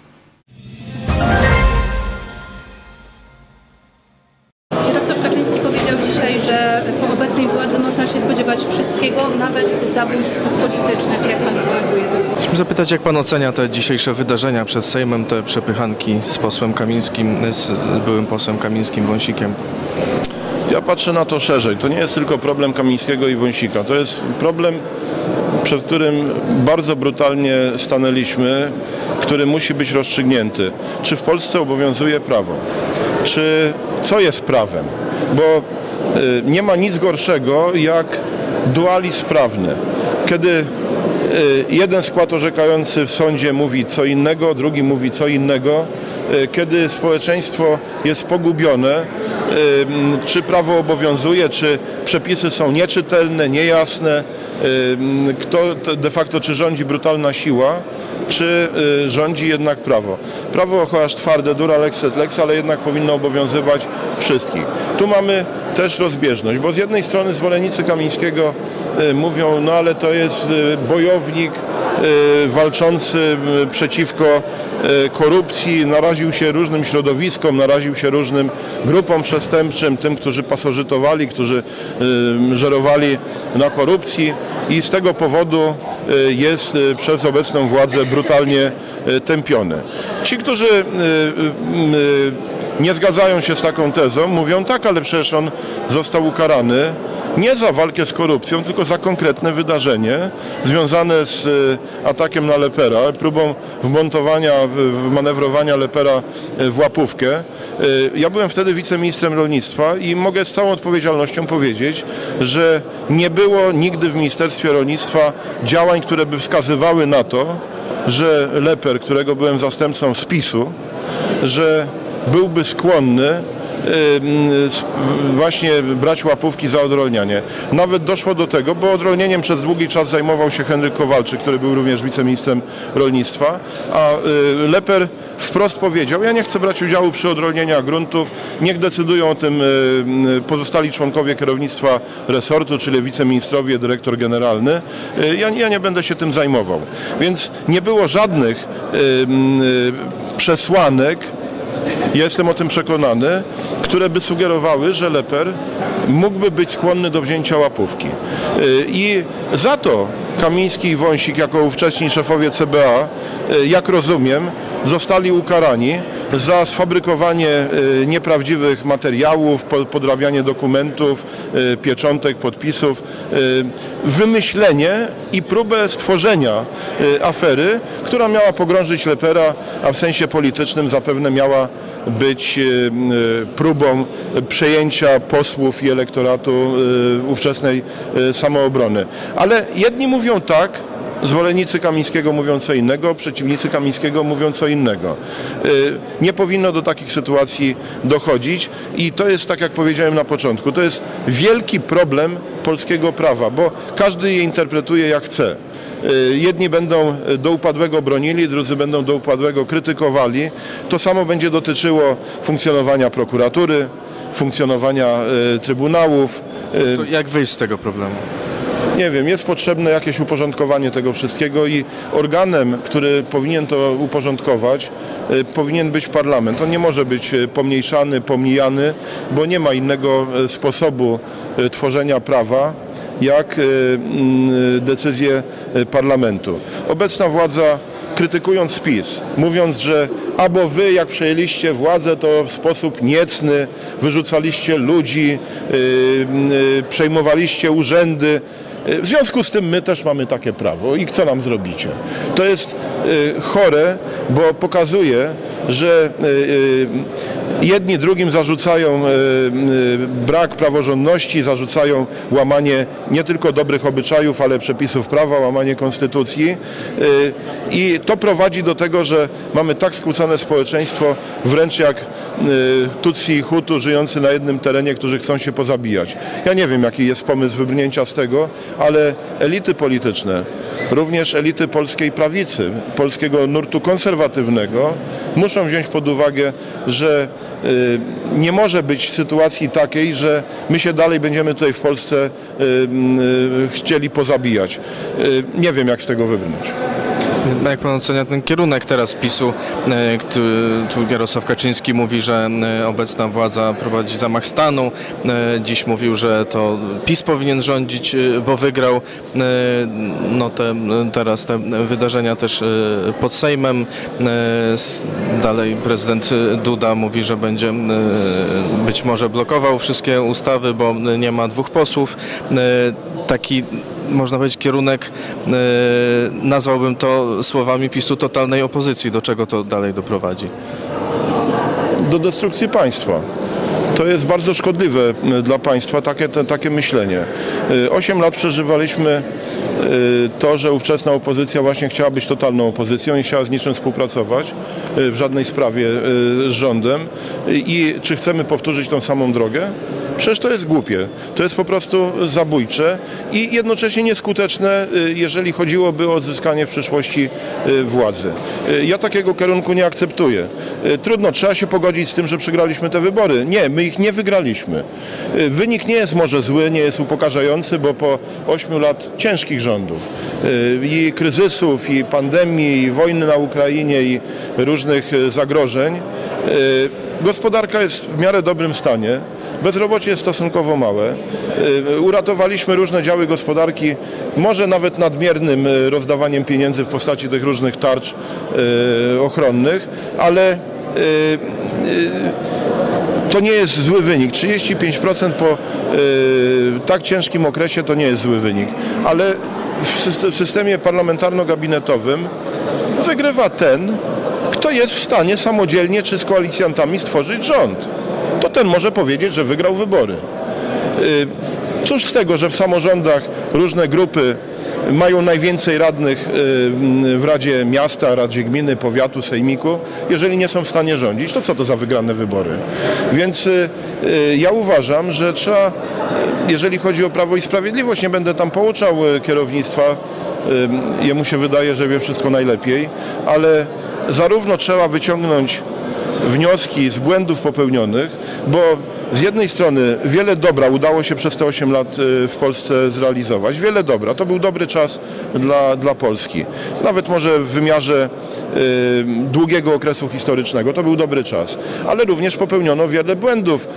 Obecnej władzy można się spodziewać wszystkiego, nawet zabójstw politycznych. Jak pan skomentuje słowa? Chciałbym zapytać, jak pan ocenia te dzisiejsze wydarzenia przed Sejmem, te przepychanki z posłem Kamińskim, z byłym posłem Kamińskim, Wąsikiem? Ja patrzę na to szerzej. To nie jest tylko problem Kamińskiego i Wąsika. To jest problem, przed którym bardzo brutalnie stanęliśmy, który musi być rozstrzygnięty. Czy w Polsce obowiązuje prawo? Czy co jest prawem? Bo nie ma nic gorszego jak dualizm prawny. Kiedy y, jeden skład orzekający w sądzie mówi co innego, drugi mówi co innego, y, kiedy społeczeństwo jest pogubione, czy prawo obowiązuje, czy przepisy są nieczytelne, niejasne, kto de facto czy rządzi brutalna siła, czy y, rządzi jednak prawo. Prawo chociaż twarde, dura lex et lex, ale jednak powinno obowiązywać wszystkich. Tu mamy też rozbieżność, bo z jednej strony zwolennicy Kamińskiego y, mówią, no ale to jest y, bojownik y, walczący przeciwko korupcji, naraził się różnym środowiskom, naraził się różnym grupom przestępczym, tym, którzy pasożytowali, którzy żerowali na korupcji i z tego powodu jest przez obecną władzę brutalnie tępiony. Ci, którzy y, y, y, nie zgadzają się z taką tezą, mówią tak, ale przecież on został ukarany nie za walkę z korupcją, tylko za konkretne wydarzenie związane z atakiem na Lepera, próbą wmontowania, wmanewrowania Lepera w łapówkę. Ja byłem wtedy wiceministrem rolnictwa i mogę z całą odpowiedzialnością powiedzieć, że nie było nigdy w Ministerstwie Rolnictwa działań, które by wskazywały na to, że Leper, którego byłem zastępcą spisu, że byłby skłonny s- właśnie brać łapówki za odrolnianie. Nawet doszło do tego, bo odrolnieniem przez długi czas zajmował się Henryk Kowalczyk, który był również wiceministrem rolnictwa, a y, Leper wprost powiedział, ja nie chcę brać udziału przy odrolnieniach gruntów, niech decydują o tym y, pozostali członkowie kierownictwa resortu, czyli wiceministrowie, dyrektor generalny. Y, Ja, ja nie będę się tym zajmował. Więc nie było żadnych y, przesłanek, ja jestem o tym przekonany, które by sugerowały, że Leper mógłby być skłonny do wzięcia łapówki. I za to Kamiński i Wąsik, jako ówcześni szefowie CBA, jak rozumiem, zostali ukarani za sfabrykowanie y, nieprawdziwych materiałów, po- podrabianie dokumentów, y, pieczątek, podpisów, y, wymyślenie i próbę stworzenia afery, która miała pogrążyć Lepera, a w sensie politycznym zapewne miała być próbą przejęcia posłów i elektoratu ówczesnej samoobrony. Ale jedni mówią tak, Zwolennicy Kamińskiego mówią co innego, przeciwnicy Kamińskiego mówią co innego. Y, Nie powinno do takich sytuacji dochodzić i to jest, tak jak powiedziałem na początku, to jest wielki problem polskiego prawa, bo każdy je interpretuje jak chce. Y, Jedni będą do upadłego bronili, drudzy będą do upadłego krytykowali. To samo będzie dotyczyło funkcjonowania prokuratury, funkcjonowania y, trybunałów. To jak wyjść z tego problemu? Nie wiem, jest potrzebne jakieś uporządkowanie tego wszystkiego i organem, który powinien to uporządkować, y, powinien być parlament. On nie może być y, pomniejszany, pomijany, bo nie ma innego y, sposobu tworzenia prawa jak mm, decyzje parlamentu. Obecna władza krytykując PiS, mówiąc, że albo wy jak przejęliście władzę, to w sposób niecny wyrzucaliście ludzi, yy, yy, przejmowaliście urzędy. Y, W związku z tym my też mamy takie prawo i co nam zrobicie? To jest y, chore, bo pokazuje, że y, jedni drugim zarzucają brak praworządności, zarzucają łamanie nie tylko dobrych obyczajów, ale przepisów prawa, łamanie konstytucji i to prowadzi do tego, że mamy tak skłócone społeczeństwo, wręcz jak Tutsi i Hutu żyjący na jednym terenie, którzy chcą się pozabijać. Ja nie wiem, jaki jest pomysł wybrnięcia z tego, ale elity polityczne, również elity polskiej prawicy, polskiego nurtu konserwatywnego, muszą wziąć pod uwagę, że y, nie może być sytuacji takiej, że my się dalej będziemy tutaj w Polsce y, y, chcieli pozabijać. Y, nie wiem, jak z tego wybrnąć. Jak pan ocenia ten kierunek teraz PiSu? e, Tu Jarosław Kaczyński mówi, że e, obecna władza prowadzi zamach stanu. E, Dziś mówił, że to PiS powinien rządzić, bo wygrał. No te, teraz te wydarzenia też pod Sejmem. Dalej prezydent Duda mówi, że będzie być może blokował wszystkie ustawy, bo nie ma dwóch posłów. Taki można powiedzieć, kierunek, e, nazwałbym to słowami PiSu totalnej opozycji. Do czego to dalej doprowadzi? do destrukcji państwa. To jest bardzo szkodliwe y, dla państwa, takie, te, takie myślenie. Y, Osiem lat przeżywaliśmy to, że ówczesna opozycja właśnie chciała być totalną opozycją, nie chciała z niczym współpracować w żadnej sprawie z rządem. I czy chcemy powtórzyć tą samą drogę? Przecież to jest głupie. To jest po prostu zabójcze i jednocześnie nieskuteczne, y, jeżeli chodziłoby o odzyskanie w przyszłości y, władzy. Y, Ja takiego kierunku nie akceptuję. Trudno, trzeba się pogodzić z tym, że przegraliśmy te wybory. Nie, my ich nie wygraliśmy. Wynik nie jest może zły, nie jest upokarzający, bo po ośmiu lat ciężkich rządów i kryzysów, i pandemii, i wojny na Ukrainie, i różnych zagrożeń, gospodarka jest w miarę dobrym stanie. Bezrobocie jest stosunkowo małe. Y, Uratowaliśmy różne działy gospodarki, może nawet nadmiernym y, rozdawaniem pieniędzy w postaci tych różnych tarcz y, ochronnych, ale to nie jest zły wynik. 35% po tak ciężkim okresie to nie jest zły wynik. Ale w systemie parlamentarno-gabinetowym wygrywa ten, kto jest w stanie samodzielnie czy z koalicjantami stworzyć rząd. To ten może powiedzieć, że wygrał wybory. Y, Cóż z tego, że w samorządach różne grupy mają najwięcej radnych y, w Radzie Miasta, Radzie Gminy, Powiatu, Sejmiku, jeżeli nie są w stanie rządzić, to co to za wygrane wybory? Więc y, ja uważam, że trzeba, jeżeli chodzi o Prawo i Sprawiedliwość, nie będę tam pouczał kierownictwa, jemu się wydaje, że wie wszystko najlepiej, ale zarówno trzeba wyciągnąć wnioski z błędów popełnionych, bo z jednej strony wiele dobra udało się przez te 8 lat y, w Polsce zrealizować. Wiele dobra. To był dobry czas dla, dla Polski. Nawet może w wymiarze długiego okresu historycznego to był dobry czas. Ale również popełniono wiele błędów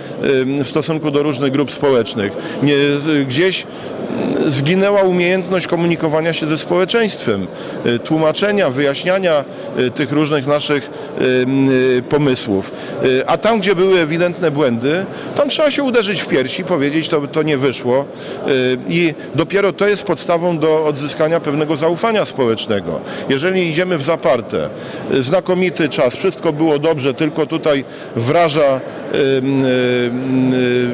w stosunku do różnych grup społecznych. Gdzieś zginęła umiejętność komunikowania się ze społeczeństwem, y, tłumaczenia, wyjaśniania y, tych różnych naszych y, pomysłów. A tam, gdzie były ewidentne błędy, tam trzeba się uderzyć w piersi, powiedzieć, to, to nie wyszło. I dopiero to jest podstawą do odzyskania pewnego zaufania społecznego. Jeżeli idziemy w zaparte, znakomity czas, wszystko było dobrze, tylko tutaj wraża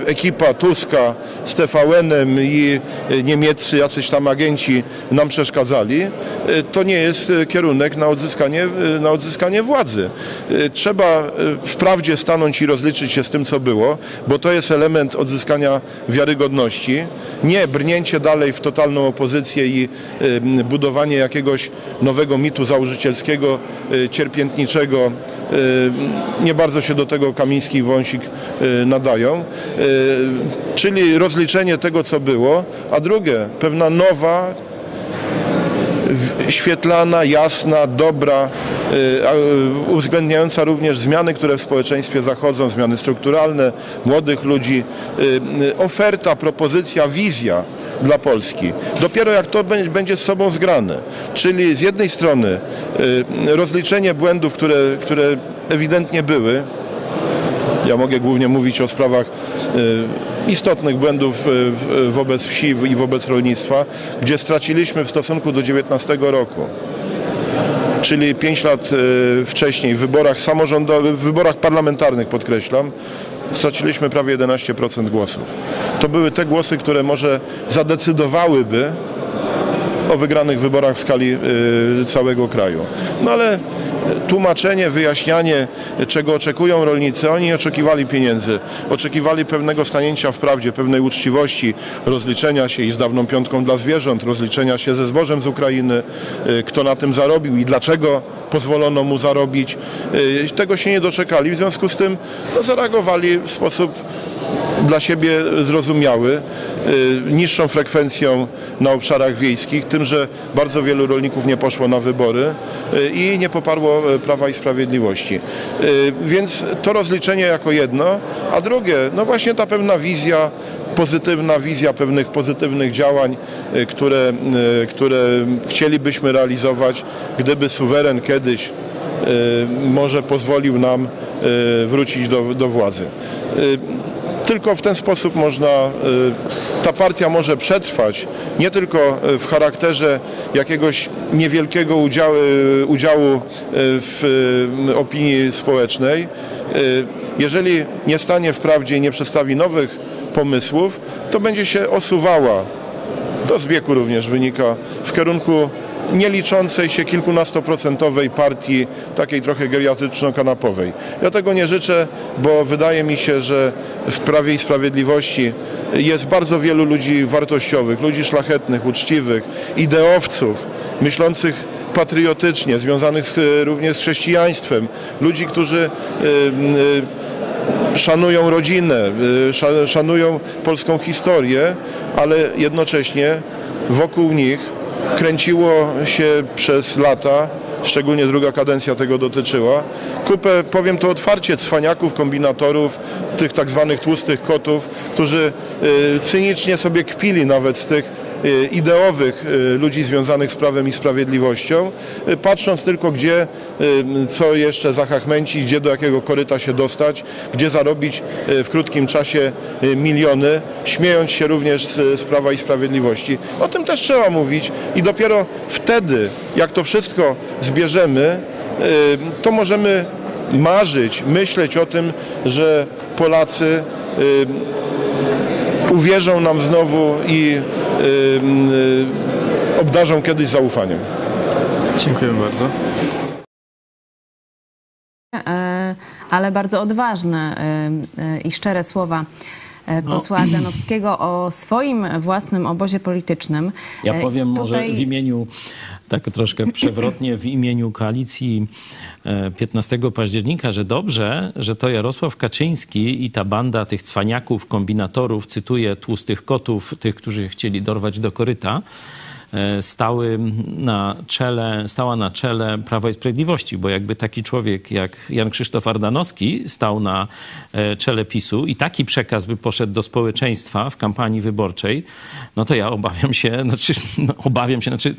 ekipa Tuska z TVN-em i y, niemieccy jacyś tam agenci nam przeszkadzali, y, to nie jest kierunek na odzyskanie, y, na odzyskanie władzy. Trzeba wprawdzie stanąć i rozliczyć się z tym, co było, bo to jest element odzyskania wiarygodności. Nie brnięcie dalej w totalną opozycję i budowanie jakiegoś nowego mitu założycielskiego, y, cierpiętniczego. Y, Nie bardzo się do tego Kamiński i Wąsik y, nadają. Czyli rozliczenie tego, co było, a drugie, pewna nowa, świetlana, jasna, dobra, y, y, uwzględniająca również zmiany, które w społeczeństwie zachodzą, zmiany strukturalne, młodych ludzi, y, oferta, propozycja, wizja dla Polski. Dopiero jak to bę- będzie z sobą zgrane, czyli z jednej strony rozliczenie błędów, które, które ewidentnie były, Ja mogę głównie mówić o sprawach y, istotnych błędów y, wobec wsi i wobec rolnictwa, gdzie straciliśmy w stosunku do 19 roku czyli 5 lat y, wcześniej w wyborach samorządowych, w wyborach parlamentarnych podkreślam, straciliśmy prawie 11% głosów. To były te głosy, które może zadecydowałyby o wygranych wyborach w skali całego kraju. No ale tłumaczenie, wyjaśnianie, czego oczekują rolnicy, oni oczekiwali pieniędzy, oczekiwali pewnego stanięcia w prawdzie, pewnej uczciwości, rozliczenia się i z dawną piątką dla zwierząt, rozliczenia się ze zbożem z Ukrainy, y, kto na tym zarobił i dlaczego pozwolono mu zarobić. Y, tego się nie doczekali, w związku z tym no, zareagowali w sposób dla siebie zrozumiały, y, niższą frekwencją na obszarach wiejskich, tym, że bardzo wielu rolników nie poszło na wybory y, i nie poparło y, Prawa i Sprawiedliwości. Więc to rozliczenie jako jedno, a drugie, no właśnie ta pewna wizja pozytywna wizja pewnych pozytywnych działań, które, które chcielibyśmy realizować, gdyby suweren kiedyś może pozwolił nam wrócić do, do władzy. Tylko w ten sposób można, y, ta partia może przetrwać nie tylko y, w charakterze jakiegoś niewielkiego udziału, udziału y, w opinii społecznej. Jeżeli nie stanie w prawdzie i nie przedstawi nowych pomysłów, to będzie się osuwała, to z wieku również wynika, w kierunku nie liczącej się kilkunastoprocentowej partii, takiej trochę geriatryczno-kanapowej. Ja tego nie życzę, bo wydaje mi się, że w Prawie i Sprawiedliwości jest bardzo wielu ludzi wartościowych, ludzi szlachetnych, uczciwych, ideowców, myślących patriotycznie, związanych z, również z chrześcijaństwem, ludzi, którzy y, y, szanują rodzinę, y, szanują polską historię, ale jednocześnie wokół nich kręciło się przez lata, szczególnie druga kadencja tego dotyczyła, kupę, powiem to otwarcie, cwaniaków, kombinatorów, tych tak zwanych tłustych kotów, którzy y, cynicznie sobie kpili nawet z tych ideowych y, ludzi związanych z prawem i sprawiedliwością, y, patrząc tylko gdzie, co jeszcze zachachmęcić, gdzie do jakiego koryta się dostać, gdzie zarobić w krótkim czasie miliony, śmiejąc się również z, z prawa i sprawiedliwości. O tym też trzeba mówić i dopiero wtedy, jak to wszystko zbierzemy, to możemy marzyć, myśleć o tym, że Polacy uwierzą nam znowu i y, y, obdarzą kiedyś zaufaniem. Dziękuję bardzo. E, ale bardzo odważne e, i szczere słowa posła no. Ardanowskiego o swoim własnym obozie politycznym. Ja powiem Tutaj... może w imieniu tak troszkę [LAUGHS] przewrotnie w imieniu koalicji 15 e, października, że dobrze, że to Jarosław Kaczyński i ta banda tych cwaniaków, kombinatorów, cytuję tłustych kotów, tych, którzy chcieli dorwać do koryta, E, stały na czele, stała na czele Prawa i Sprawiedliwości, bo jakby taki człowiek jak Jan Krzysztof Ardanowski stał na e, czele PiSu i taki przekaz by poszedł do społeczeństwa w kampanii wyborczej, no to ja obawiam się, [LAUGHS] znaczy, no, obawiam się, znaczy,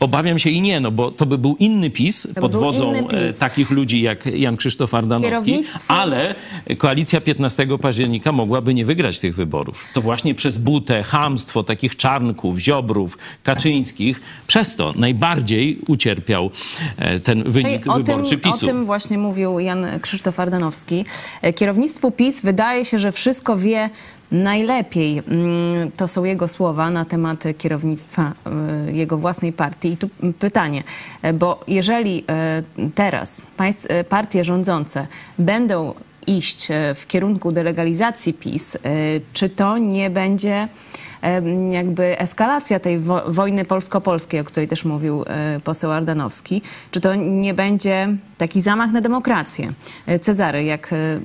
obawiam się i nie, no bo to by był inny PiS pod wodzą e, PiS. takich ludzi jak Jan Krzysztof Ardanowski, ale koalicja 15 października mogłaby nie wygrać tych wyborów. To właśnie przez butę, hamstwo takich czarnków, ziobrów, Kaczyńskich, Przez to najbardziej ucierpiał e, ten wynik o wyborczy tym, PiSu. O tym właśnie mówił Jan Krzysztof Ardanowski. E, kierownictwu PiS wydaje się, że wszystko wie najlepiej. Mm, to są jego słowa na temat kierownictwa e, jego własnej partii. I tu pytanie, bo jeżeli teraz partie rządzące będą iść w kierunku delegalizacji PiS, czy to nie będzie jakby eskalacja tej wo wojny polsko-polskiej, o której też mówił e, poseł Ardanowski, czy to nie będzie taki zamach na demokrację? E, Cezary, jak, e,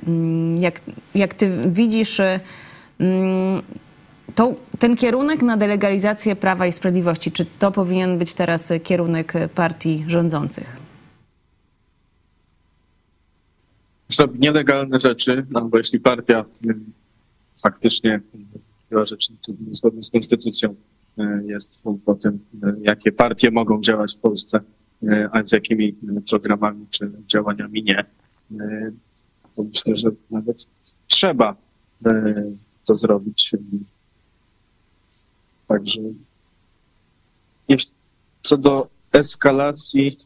jak, jak ty widzisz to, ten kierunek na delegalizację Prawa i Sprawiedliwości, czy to powinien być teraz kierunek partii rządzących? Nielegalne rzeczy, no bo jeśli partia faktycznie była rzecz niezgodna z konstytucją e, jest po tym, e, jakie partie mogą działać w Polsce, e, a z jakimi programami czy działaniami nie. to myślę, że nawet trzeba to zrobić. Także co do eskalacji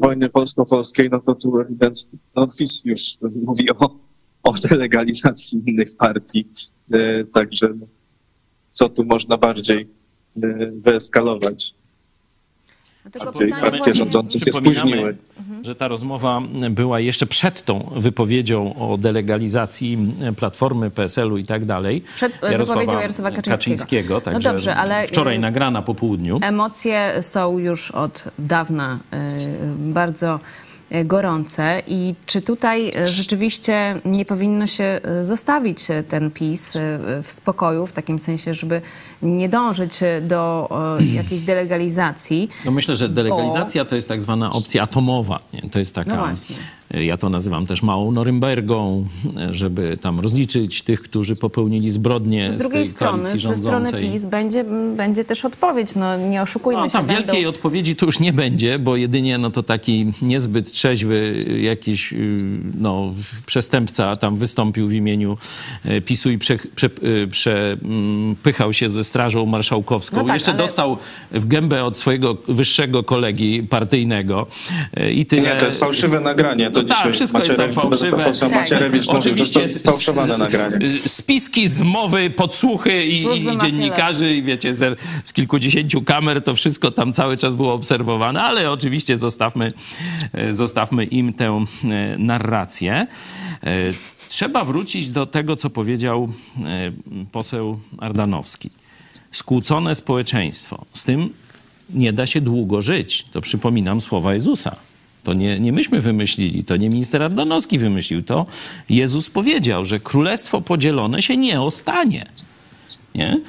wojny polsko-polskiej, no to tu ewidentnie no PiS już mówi o, o delegalizacji innych partii. E, Także no, co tu można bardziej e, wyeskalować? Bardziej partie się spóźniły. że ta rozmowa była jeszcze przed tą wypowiedzią o delegalizacji Platformy, PSL-u i tak dalej. Przed wypowiedzią Jarosława Kaczyńskiego. No Także dobrze, ale, wczoraj y, nagrana po południu. Emocje są już od dawna y, bardzo gorące i czy tutaj y, rzeczywiście nie powinno się y, zostawić ten PiS w spokoju, w takim sensie, żeby nie dążyć y, do y, jakiejś delegalizacji? No myślę, że delegalizacja to jest tak zwana opcja atomowa. Nie? To jest taka, No właśnie. ja to nazywam też małą Norymbergą, żeby tam rozliczyć tych, którzy popełnili zbrodnie Z z, drugiej tej strony, koalicji ze strony rządzącej. PiS będzie, będzie też odpowiedź. No nie oszukujmy No, się. tam będą- wielkiej odpowiedzi tu już nie będzie, bo jedynie no to taki niezbyt trzeźwy jakiś no, przestępca tam wystąpił w imieniu PiSu i prze, prze, y, przepychał się ze Strażą Marszałkowską. No tak, Jeszcze ale- dostał w gębę od swojego wyższego kolegi partyjnego i tyle. Nie, to jest fałszywe nagranie. To No tak, dzisiaj wszystko jest tam fałszywe. poseł Macierewicz mówił, że to Oczywiście jest sfałszowane nagranie. Spiski, zmowy, podsłuchy i, i mafii dziennikarzy i wiecie, z, z kilkudziesięciu kamer to wszystko tam cały czas było obserwowane, ale oczywiście zostawmy, e, zostawmy im tę e, narrację. E, Trzeba wrócić do tego, co powiedział poseł Ardanowski. Skłócone społeczeństwo. Z tym nie da się długo żyć. To przypominam słowa Jezusa. To nie, nie myśmy wymyślili, to nie minister Ardanowski wymyślił, to Jezus powiedział, że królestwo podzielone się nie ostanie. Nie?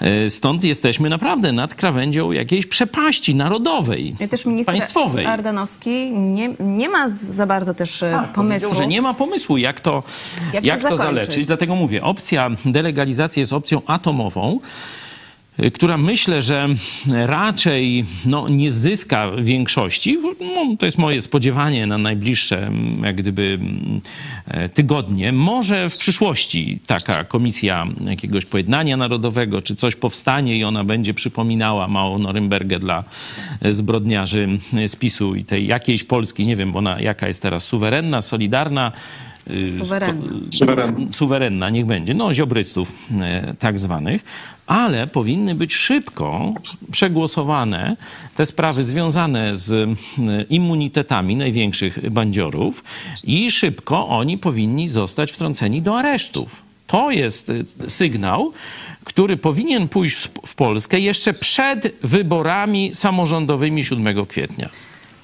E, Stąd jesteśmy naprawdę nad krawędzią jakiejś przepaści narodowej, Ja też minister państwowej. Ardanowski nie, nie ma za bardzo też e, pomysłu. Powiedział, że nie ma pomysłu, jak to, Jak jak to to, zaleczyć. Dlatego mówię, opcja delegalizacji jest opcją atomową, która myślę, że raczej no, nie zyska większości. No, to jest moje spodziewanie na najbliższe mm, jak gdyby mm, e, tygodnie. Może w przyszłości taka komisja jakiegoś pojednania narodowego czy coś powstanie i ona będzie przypominała małą Norymbergę dla e, zbrodniarzy e, z PiSu i tej jakiejś Polski, nie wiem, ona jaka jest teraz, suwerenna, solidarna, y, Suwerenna. Suwerenna. suwerenna, niech będzie, no ziobrystów e, tak zwanych, ale powinny być szybko przegłosowane te sprawy związane z e, immunitetami największych bandziorów i szybko oni powinni zostać wtrąceni do aresztów. To jest e, sygnał, który powinien pójść w- w Polskę jeszcze przed wyborami samorządowymi 7 kwietnia.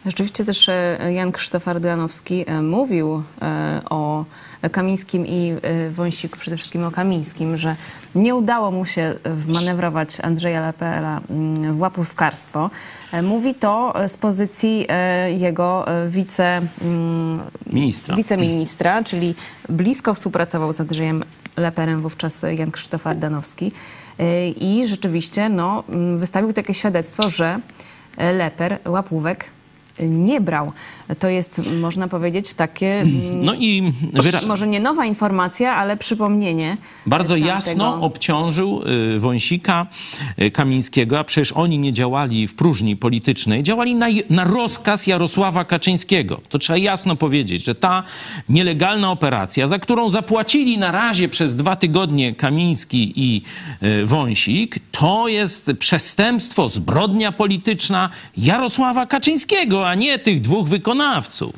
Rzeczywiście też e, Jan Krzysztof Ardanowski e, mówił e, o Kamińskim i Wąsiku, przede wszystkim o Kamińskim, że nie udało mu się wmanewrować Andrzeja Lepela mm, w łapówkarstwo. Mówi to z pozycji jego wice, mm, Ministra. wiceministra, czyli blisko współpracował z Andrzejem Leperem wówczas Jan Krzysztof Ardanowski. I rzeczywiście no, mm, wystawił takie świadectwo, że Leper łapówek nie brał. To jest, można powiedzieć, takie. mm, No i Może nie nowa informacja, ale przypomnienie. Bardzo jasno obciążył y, Wąsika, y, Kamińskiego, a przecież oni nie działali w próżni politycznej, działali na, na rozkaz Jarosława Kaczyńskiego. To trzeba jasno powiedzieć, że ta nielegalna operacja, za którą zapłacili na razie przez dwa tygodnie Kamiński i y, Wąsik, to jest przestępstwo, zbrodnia polityczna Jarosława Kaczyńskiego, a nie tych dwóch wykonawców.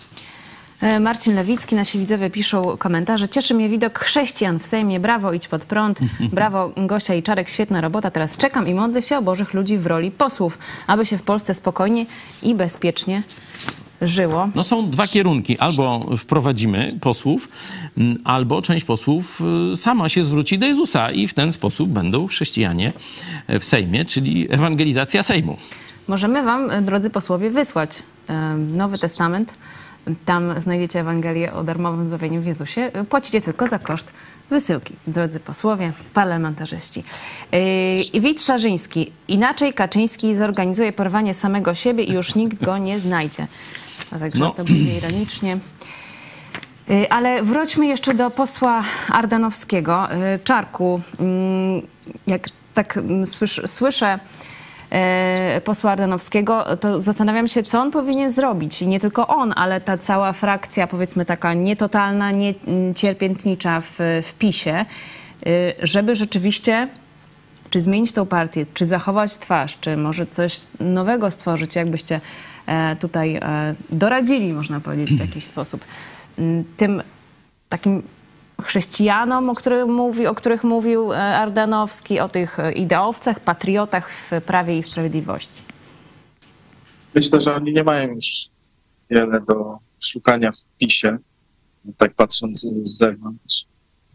E, Marcin Lewicki, nasi widzowie piszą komentarze. Cieszy mnie widok chrześcijan w Sejmie. Brawo, idź pod prąd. [LAUGHS] Brawo, Gosia i Czarek, świetna robota. Teraz czekam i modlę się o Bożych ludzi w roli posłów, aby się w Polsce spokojnie i bezpiecznie żyło. No są dwa kierunki. Albo wprowadzimy posłów, m, albo część posłów y, sama się zwróci do Jezusa i w ten sposób będą chrześcijanie w Sejmie, czyli ewangelizacja Sejmu. Możemy Wam, e, drodzy posłowie, wysłać e, Nowy Testament. Tam znajdziecie Ewangelię o darmowym zbawieniu w Jezusie. E, Płacicie tylko za koszt wysyłki, drodzy posłowie, parlamentarzyści. Yy, Wit Sarzyński. Inaczej Kaczyński zorganizuje porwanie samego siebie i już nikt go nie znajdzie. A także No. to będzie ironicznie. Y, Ale wróćmy jeszcze do posła Ardanowskiego. Y, Czarku, mm, jak tak mm, słysz, słyszę e, posła Ardanowskiego, to zastanawiam się, co on powinien zrobić. I nie tylko on, ale ta cała frakcja, powiedzmy taka nietotalna, niecierpiętnicza w, w PiSie, y, żeby rzeczywiście czy zmienić tą partię, czy zachować twarz, czy może coś nowego stworzyć, jakbyście tutaj e, doradzili, można powiedzieć, w [CLEARS THROAT] jakiś sposób. Mm, Tym takim chrześcijanom, o których, mówi, o których mówił e, Ardanowski, o tych e, ideowcach, patriotach w Prawie i Sprawiedliwości. Myślę, że oni nie mają już wiele do szukania w PiSie, tak patrząc z zewnątrz.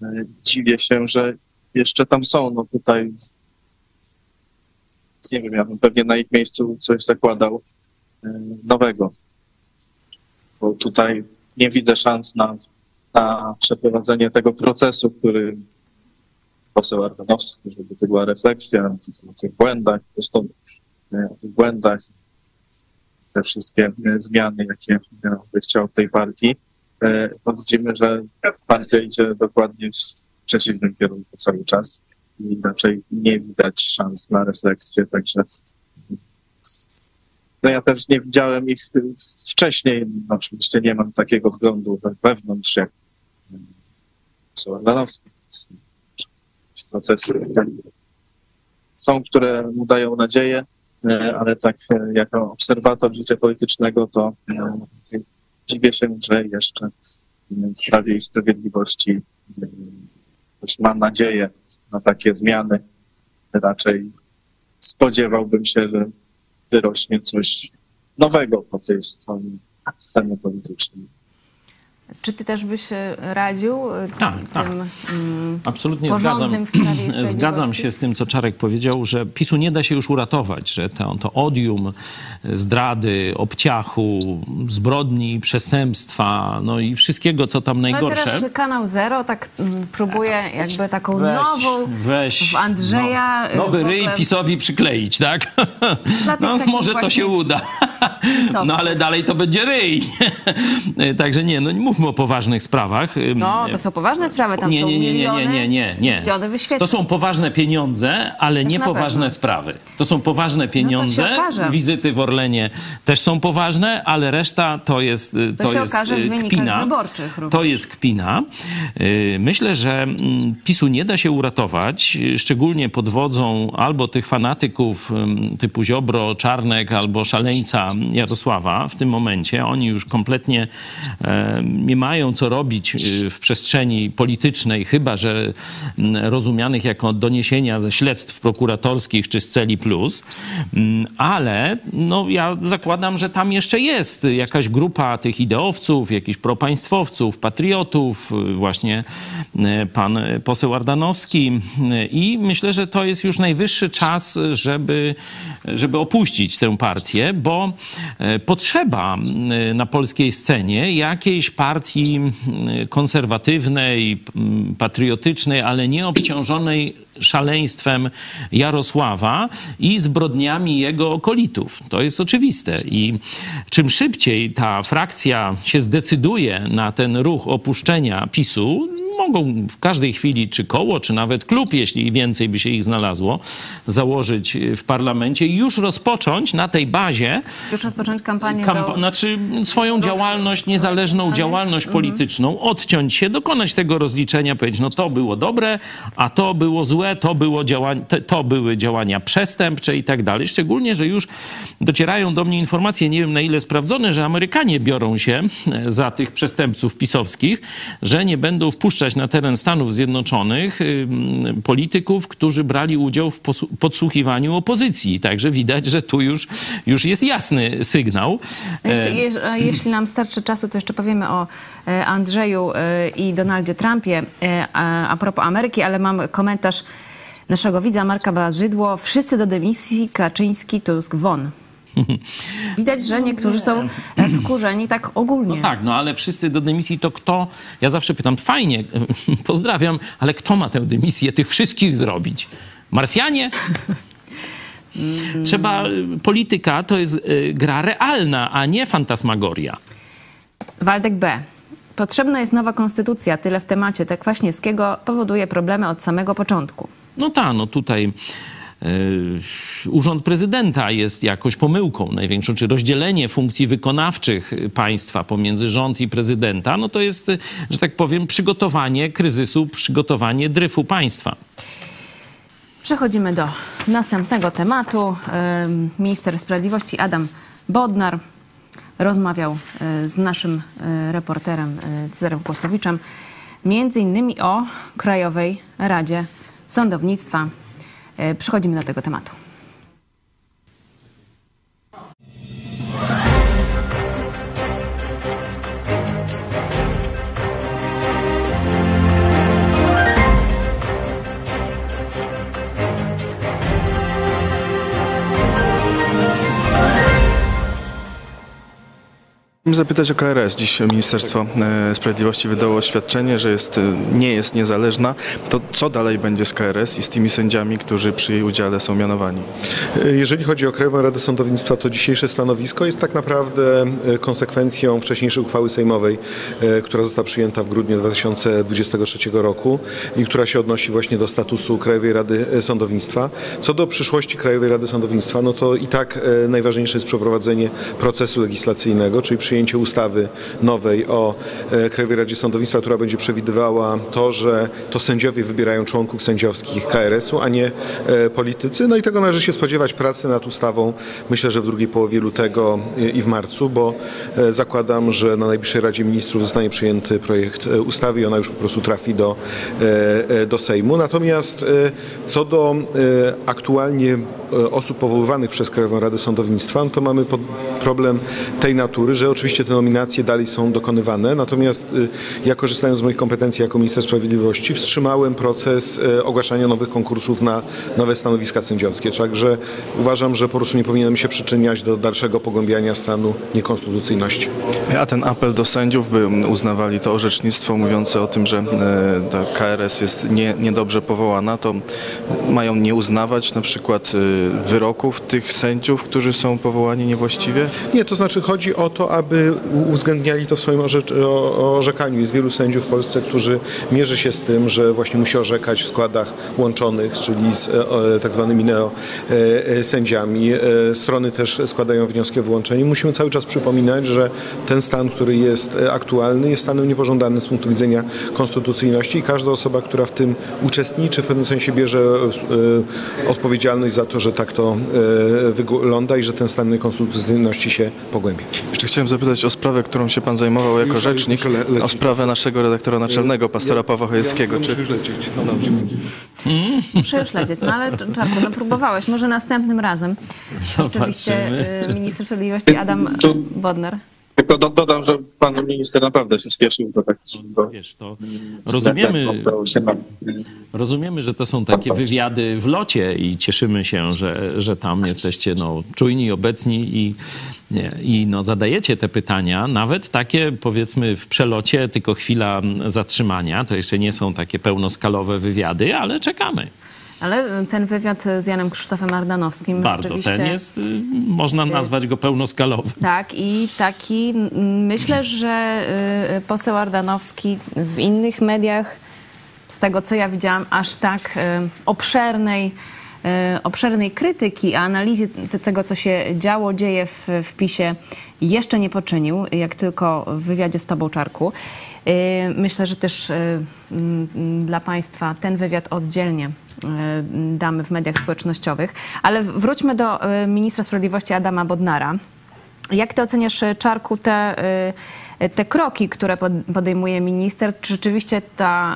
E, Dziwię się, że jeszcze tam są. No tutaj nie wiem, ja bym pewnie na ich miejscu coś zakładał e, nowego. Bo tutaj nie widzę szans na, na przeprowadzenie tego procesu, który poseł Ardanowski, żeby to była refleksja o tych, o tych błędach, zresztą e, o tych błędach, te wszystkie e, zmiany, jakie ja by chciał w tej partii, e, to widzimy, że partia idzie dokładnie w przeciwnym kierunku cały czas i raczej nie widać szans na refleksję, także no ja też nie widziałem ich y, wcześniej, no oczywiście nie mam takiego wglądu we- wewnątrz jak y, poseł Ardanowski. więc Procesy są, które mu dają nadzieję, e, ale tak jako obserwator życia politycznego to dziwię się, że jeszcze w Prawie i Sprawiedliwości ktoś ma nadzieję na takie zmiany. Raczej spodziewałbym się, że wyrośnie coś nowego po tej stronie sceny politycznej. Czy ty też byś e, radził e, Tak, tym tak. mm, Absolutnie zgadzam, [CLEARS THROAT] zgadzam się z tym, co Czarek powiedział, że PiSu nie da się już uratować, że to, to odium zdrady, obciachu, zbrodni, przestępstwa, no i wszystkiego, co tam najgorsze. teraz Kanał Zero tak mm, próbuje jakby taką Weź, nową weź, w Andrzeja... no, y, nowy w ryj ogóle- PiSowi przykleić, tak? No może to się uda. No ale dalej to będzie ryj. [LAUGHS] Także nie, no nie mówmy o poważnych sprawach. No, to są poważne sprawy, tam nie, są nie, nie, nie, miliony, nie, nie, nie. miliony wyświetleń. To są poważne pieniądze, ale Też nie poważne sprawy. To są poważne pieniądze. okaże. Wizyty w Orlenie też są poważne, ale reszta to jest y, To to, się jest okaże w y, kpina. wyborczych również. To jest kpina. Y, Myślę, że mm, PiSu nie da się uratować, szczególnie pod wodzą albo tych fanatyków typu Ziobro, Czarnek, albo szaleńca Jarosława w tym momencie. Oni już kompletnie e, nie mają co robić y, w przestrzeni politycznej, chyba że rozumianych jako doniesienia ze śledztw prokuratorskich czy z Celi Plus. Ale no, ja zakładam, że tam jeszcze jest jakaś grupa tych ideowców, jakichś propaństwowców, patriotów, y, właśnie pan poseł Ardanowski. I myślę, że to jest już najwyższy czas, żeby, żeby opuścić tę partię, bo e, potrzeba y, na polskiej scenie jakiejś partii y, konserwatywnej, mm, patriotycznej, ale nie obciążonej szaleństwem Jarosława i zbrodniami jego okolitów. To jest oczywiste. I czym szybciej ta frakcja się zdecyduje na ten ruch opuszczenia PiSu, mogą w każdej chwili czy koło, czy nawet klub, jeśli więcej by się ich znalazło, założyć w parlamencie i już rozpocząć na tej bazie Już rozpocząć kampanię kampa- do... znaczy swoją działalność, niezależną działalność polityczną, odciąć się, dokonać tego rozliczenia, powiedzieć, no to było dobre, a to było złe, to, było to były działania przestępcze i tak dalej. Szczególnie, że już docierają do mnie informacje, nie wiem na ile sprawdzone, że Amerykanie biorą się e, za tych przestępców pisowskich, że nie będą wpuszczać na teren Stanów Zjednoczonych polityków, którzy brali udział w podsłuchiwaniu opozycji. Także widać, że tu już, już jest jasny sygnał. Jeszcze, E, jeśli nam starczy czasu, to jeszcze powiemy o e, Andrzeju i Donaldzie Trumpie a, a propos Ameryki, ale mam komentarz naszego widza Marka Bazydło. Wszyscy do dymisji, Kaczyński, Tusk, won. [LAUGHS] Widać, że niektórzy są e, wkurzeni tak ogólnie. No tak, no ale wszyscy do dymisji to kto? Ja zawsze pytam, fajnie, [LAUGHS] pozdrawiam, ale kto ma tę dymisję tych wszystkich zrobić? Marsjanie? [LAUGHS] Trzeba, polityka to jest y, gra realna, a nie fantasmagoria. Waldek B. Potrzebna jest nowa konstytucja. Tyle w temacie. Te Kwaśniewskiego powoduje problemy od samego początku. No tak, no tutaj y, Urząd Prezydenta jest jakoś pomyłką największą, czy rozdzielenie funkcji wykonawczych państwa pomiędzy rząd i prezydenta, no to jest, że tak powiem, przygotowanie kryzysu, przygotowanie dryfu państwa. Przechodzimy do następnego tematu. Ym, Minister Sprawiedliwości Adam Bodnar rozmawiał y, z naszym reporterem Cezarem Kłosowiczem między innymi o Krajowej Radzie Sądownictwa. Y, Przechodzimy do tego tematu. Zapytać o KRS. Dziś Ministerstwo e, Sprawiedliwości wydało oświadczenie, że jest, e, nie jest niezależna. To co dalej będzie z KRS i z tymi sędziami, którzy przy jej udziale są mianowani? Jeżeli chodzi o Krajową Radę Sądownictwa, to dzisiejsze stanowisko jest tak naprawdę e, konsekwencją wcześniejszej uchwały sejmowej, e, która została przyjęta w grudniu 2023 roku i która się odnosi właśnie do statusu Krajowej Rady e, Sądownictwa. Co do przyszłości Krajowej Rady Sądownictwa, no to i tak e, najważniejsze jest przeprowadzenie procesu legislacyjnego, czyli przyjęcie ustawy nowej o e, Krajowej Radzie Sądownictwa, która będzie przewidywała to, że to sędziowie wybierają członków sędziowskich KRS-u, a nie e, politycy. No i tego należy się spodziewać pracy nad ustawą, myślę, że w drugiej połowie lutego i w marcu, bo e, zakładam, że na najbliższej Radzie Ministrów zostanie przyjęty projekt ustawy i ona już po prostu trafi do, do Sejmu. Natomiast co do aktualnie osób powoływanych przez Krajową Radę Sądownictwa, no to mamy pod- problem tej natury, że oczywiście te nominacje dalej są dokonywane, natomiast y, ja korzystając z moich kompetencji jako minister sprawiedliwości wstrzymałem proces e, ogłaszania nowych konkursów na nowe stanowiska sędziowskie. Także uważam, że po prostu nie powinienem się przyczyniać do dalszego pogłębiania stanu niekonstytucyjności. A ten apel do sędziów, by uznawali to orzecznictwo mówiące o tym, że e, ta KRS jest nie, niedobrze powołana, to mają nie uznawać na przykład wyroków tych sędziów, którzy są powołani niewłaściwie? Nie, to znaczy chodzi o to, aby uwzględniali to w swoim orzekaniu. Jest wielu sędziów w Polsce, którzy mierzy się z tym, że właśnie musi orzekać w składach łączonych, czyli z e, o, tak zwanymi neosędziami. E, Strony też składają wnioski o wyłączenie. Musimy cały czas przypominać, że ten stan, który jest e, aktualny, jest stanem niepożądanym z punktu widzenia konstytucyjności i każda osoba, która w tym uczestniczy, w pewnym sensie bierze e, odpowiedzialność za to, że tak to e, wygląda i że ten stan niekonstytucyjności się pogłębia. Jeszcze chciałem zapytać o sprawę, którą się pan zajmował jako Już- rzecznik, lecieć. o sprawę naszego redaktora naczelnego, pastora Pawła Chojeckiego. Czy... już lecieć. No dobrze. [LAUGHS] Muszę już lecieć, no ale Czarku, no próbowałeś, może następnym razem. Zobaczymy. y, minister sprawiedliwości Adam To- Bodnar. Tylko do, dodam, że pan minister naprawdę się spieszył do takiego... Wiesz, to rozumiemy, rozumiemy, że to są takie wywiady w locie i cieszymy się, że, że tam jesteście no, czujni, obecni i, i no, zadajecie te pytania, nawet takie powiedzmy w przelocie, tylko chwila zatrzymania. To jeszcze nie są takie pełnoskalowe wywiady, ale czekamy. Ale y, ten wywiad z Janem Krzysztofem Ardanowskim Bardzo. Ten jest, y, można nazwać go pełnoskalowym. Tak, i taki myślę, że y, poseł Ardanowski w innych mediach, z tego co ja widziałam, aż tak y, obszernej, y, obszernej krytyki, analizy te- tego, co się działo, dzieje w, w PiSie, jeszcze nie poczynił, jak tylko w wywiadzie z Tobą Czarku. Y, Myślę, że też y, dla Państwa ten wywiad oddzielnie y, damy w mediach społecznościowych. Ale wróćmy do y, ministra sprawiedliwości Adama Bodnara. Jak ty oceniasz, y, Czarku, te, te kroki, które pod- podejmuje minister? Czy rzeczywiście ta,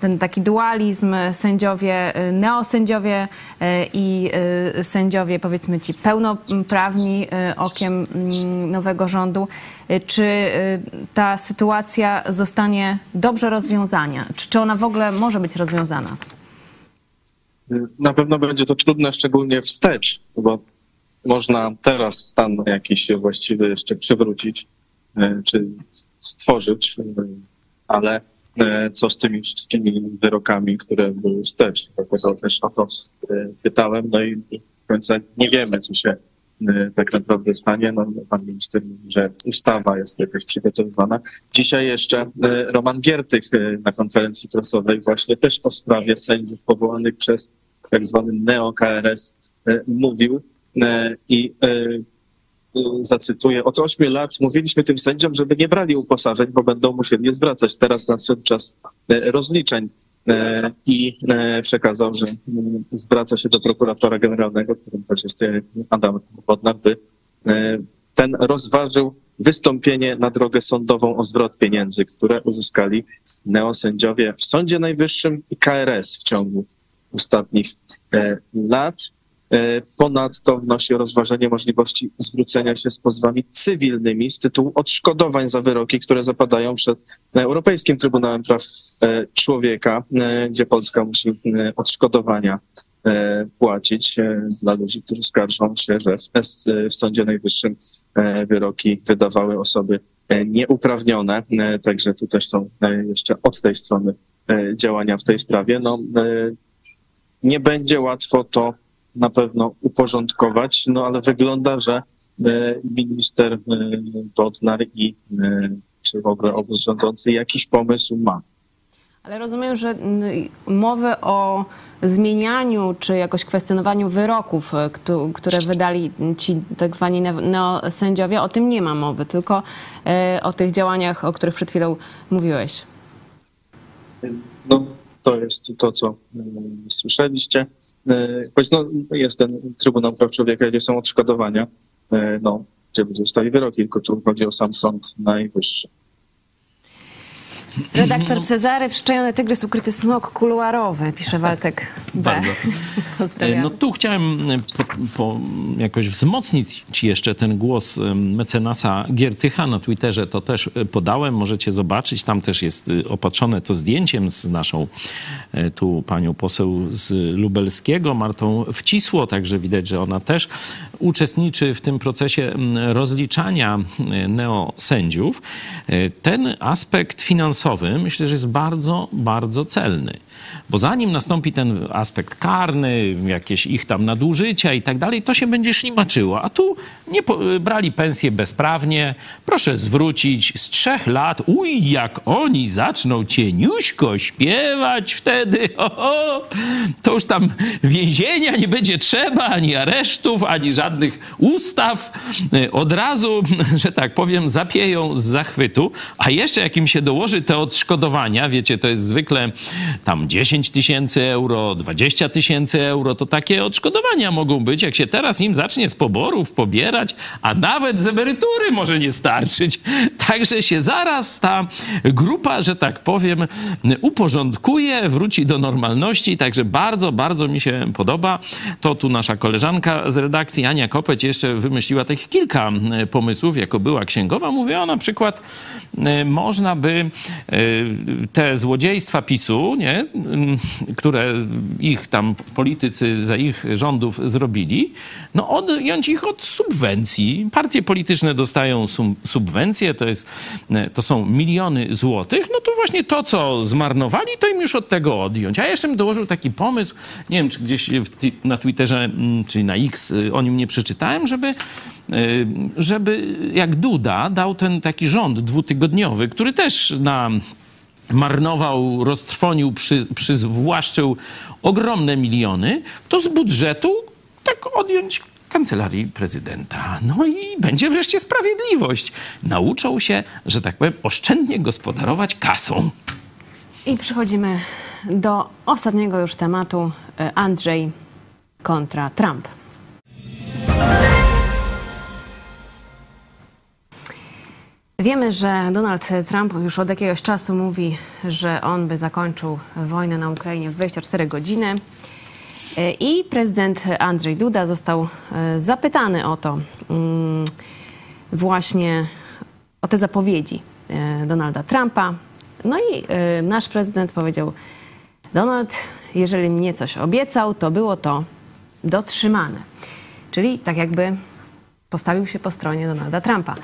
ten taki dualizm sędziowie, neosędziowie i sędziowie, powiedzmy ci, pełnoprawni okiem mm, nowego rządu, czy ta sytuacja zostanie dobrze rozwiązana? Czy, czy ona w ogóle może być rozwiązana? Na pewno będzie to trudne, szczególnie wstecz, bo można teraz stan jakiś właściwy jeszcze przywrócić, e, czy stworzyć, e, ale e, co z tymi wszystkimi wyrokami, które były wstecz? Dlatego też o to pytałem, no i do końca nie wiemy, co się tak naprawdę stanie. No, pan minister mówi, że ustawa jest jakoś przygotowywana. Dzisiaj jeszcze e, Roman Giertych e, na konferencji prasowej właśnie też o sprawie sędziów powołanych przez tak zwany neo-KRS e, mówił e, i e, zacytuję, od ośmiu lat mówiliśmy tym sędziom, żeby nie brali uposażeń, bo będą musieli je zwracać. Teraz nadszedł czas e, rozliczeń e, i e, przekazał, że mm, zwraca się do prokuratora generalnego, którym też jest e, Adam Bodnar, by e, ten rozważył wystąpienie na drogę sądową o zwrot pieniędzy, które uzyskali neosędziowie w Sądzie Najwyższym i KRS w ciągu ostatnich e, lat. E, Ponadto wnosi o rozważenie możliwości zwrócenia się z pozwami cywilnymi z tytułu odszkodowań za wyroki, które zapadają przed Europejskim Trybunałem Praw e, Człowieka, e, gdzie Polska musi e, odszkodowania e, płacić e, dla ludzi, którzy skarżą się, że w, Sądzie Najwyższym e, wyroki wydawały osoby e, nieuprawnione. E, Także tu też są e, jeszcze od tej strony e, działania w tej sprawie. No, e, nie będzie łatwo to na pewno uporządkować, no ale wygląda, że e, minister e, Bodnar i e, czy w ogóle obóz rządzący jakiś pomysł ma. Ale rozumiem, że mm, mowy o zmienianiu czy jakoś kwestionowaniu wyroków, któ- które wydali ci tak zwani ne- neosędziowie, o tym nie ma mowy, tylko o tych działaniach, o których przed chwilą mówiłeś. No, to jest to, co słyszeliście. E, Choć no, jest ten Trybunał Praw Człowieka, gdzie są odszkodowania, e, no, gdzie będzie dostali wyroki, tylko tu chodzi o sam Sąd Najwyższy. Redaktor Cezary, przyczajony tygrys, ukryty smok kuluarowy, pisze Waltek B. Bardzo. [LAUGHS] Pozdrawiam. No tu chciałem e, po, po jakoś wzmocnić jeszcze ten głos e, mecenasa Giertycha na Twitterze. To też e, podałem, możecie zobaczyć. Tam też jest e, opatrzone to zdjęciem z naszą e, tu panią poseł z Lubelskiego, Martą Wcisło, także widać, że ona też uczestniczy w tym procesie m, rozliczania e, neosędziów. E, Ten aspekt finansowy myślę, że jest bardzo, bardzo celny. Bo zanim nastąpi ten aspekt karny, jakieś ich tam nadużycia i tak dalej, to się będzie ślimaczyło. A tu nie po, brali pensję bezprawnie. Proszę zwrócić z trzech lat. Uj, jak oni zaczną cieniuśko śpiewać wtedy. [LAUGHS] To już tam więzienia nie będzie trzeba, ani aresztów, ani żadnych ustaw. E, Od razu, [LAUGHS] że tak powiem, zapieją z zachwytu. A jeszcze jak im się dołoży te odszkodowania, wiecie, to jest zwykle tam 10 tysięcy euro, 20 tysięcy euro, to takie odszkodowania mogą być, jak się teraz im zacznie z poborów pobierać, a nawet z emerytury może nie starczyć. [LAUGHS] Także się zaraz ta grupa, że tak powiem, uporządkuje, wróci do normalności, także bardzo, bardzo mi się podoba. To tu nasza koleżanka z redakcji, Ania Kopeć, jeszcze wymyśliła tych kilka e, pomysłów, jako była księgowa. Mówiła na przykład, e, można by e, te złodziejstwa PiSu, nie, które ich tam politycy za ich rządów zrobili, no odjąć ich od subwencji. Partie polityczne dostają subwencje, to, jest, e, to są miliony złotych, no to właśnie to, co zmarnowali, to im już od tego odjąć. A jeszcze bym dołożył taki pomysł, nie wiem, czy gdzieś na Twitterze, mm, czy na X y, o nim nie przeczytałem, żeby, y, żeby jak Duda dał ten taki rząd dwutygodniowy, który też na marnował, roztrwonił, przy, przyzwłaszczył ogromne miliony, to z budżetu tak odjąć kancelarii prezydenta. No i będzie wreszcie sprawiedliwość. Nauczą się, że tak powiem, oszczędnie gospodarować kasą. I przechodzimy do ostatniego już tematu. e, Andrzej kontra Trump. Wiemy, że Donald Trump już od jakiegoś czasu mówi, że on by zakończył wojnę na Ukrainie w 24 godziny. I prezydent Andrzej Duda został e, zapytany o to, mm, właśnie o te zapowiedzi e, Donalda Trumpa. No i e, nasz prezydent powiedział: Donald, jeżeli mnie coś obiecał, to było to dotrzymane. Czyli tak jakby postawił się po stronie Donalda Trumpa.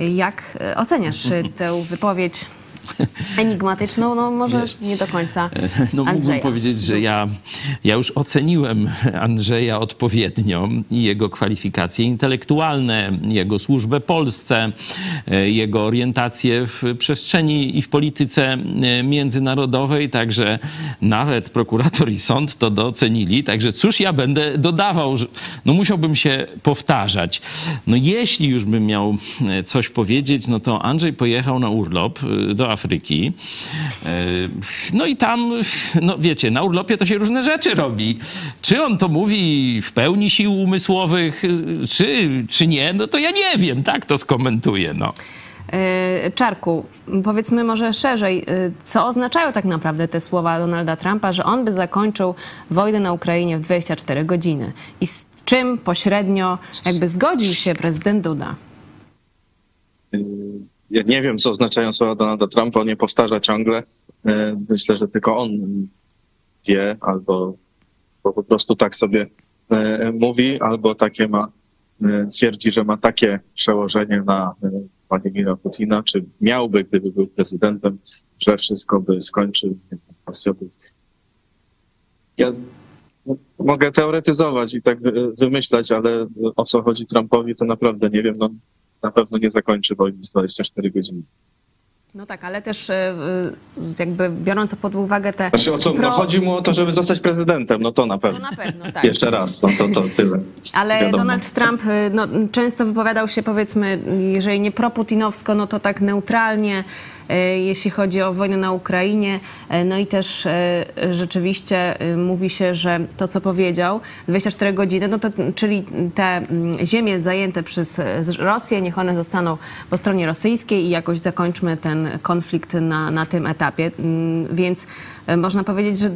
Jak oceniasz tę wypowiedź enigmatyczną, no może nie do końca No mógłbym Andrzeja. powiedzieć, że ja, ja już oceniłem Andrzeja odpowiednio i jego kwalifikacje intelektualne, jego służbę Polsce, e, jego orientację w przestrzeni i w polityce e, międzynarodowej, także nawet prokurator i sąd to docenili. Także cóż ja będę dodawał, no musiałbym się powtarzać. No jeśli już bym miał e, coś powiedzieć, no to Andrzej pojechał na urlop e, do Afryki. E, No i tam, no wiecie, na urlopie to się różne rzeczy robi. Czy on to mówi w pełni sił umysłowych, e, czy, czy nie, no to ja nie wiem, tak to skomentuję, no. E, Czarku, powiedzmy może szerzej, e, co oznaczają tak naprawdę te słowa Donalda Trumpa, że on by zakończył wojnę na Ukrainie w 24 godziny i z czym pośrednio jakby zgodził się prezydent Duda? Ja nie wiem, co oznaczają słowa Donalda Trumpa, on je powtarza ciągle. E, Myślę, że tylko on wie, albo bo po prostu tak sobie e, mówi, albo takie ma, e, twierdzi, że ma takie przełożenie na Władimira Putina, czy miałby, gdyby był prezydentem, że wszystko by skończył. Ja mogę teoretyzować i tak wy- wymyślać, ale o co chodzi Trumpowi, to naprawdę nie wiem. No, na pewno nie zakończy wojny z 24 godziny. No tak, ale też e, e, jakby biorąc pod uwagę te... Znaczy, o co, no, pro- chodzi mu o to, żeby zostać prezydentem, no to na pewno. To na pewno, tak. Jeszcze raz, no to, to tyle. Ale Wiadomo. Donald Trump y, no, często wypowiadał się, powiedzmy, jeżeli nie proputinowsko, no to tak neutralnie, jeśli chodzi o wojnę na Ukrainie. Y, No i też y, rzeczywiście mówi się, że to, co powiedział, 24 godziny, no to, czyli te mm, ziemie zajęte przez Rosję, niech one zostaną po stronie rosyjskiej i jakoś zakończmy ten konflikt na, na tym etapie. Mm, Więc można powiedzieć, że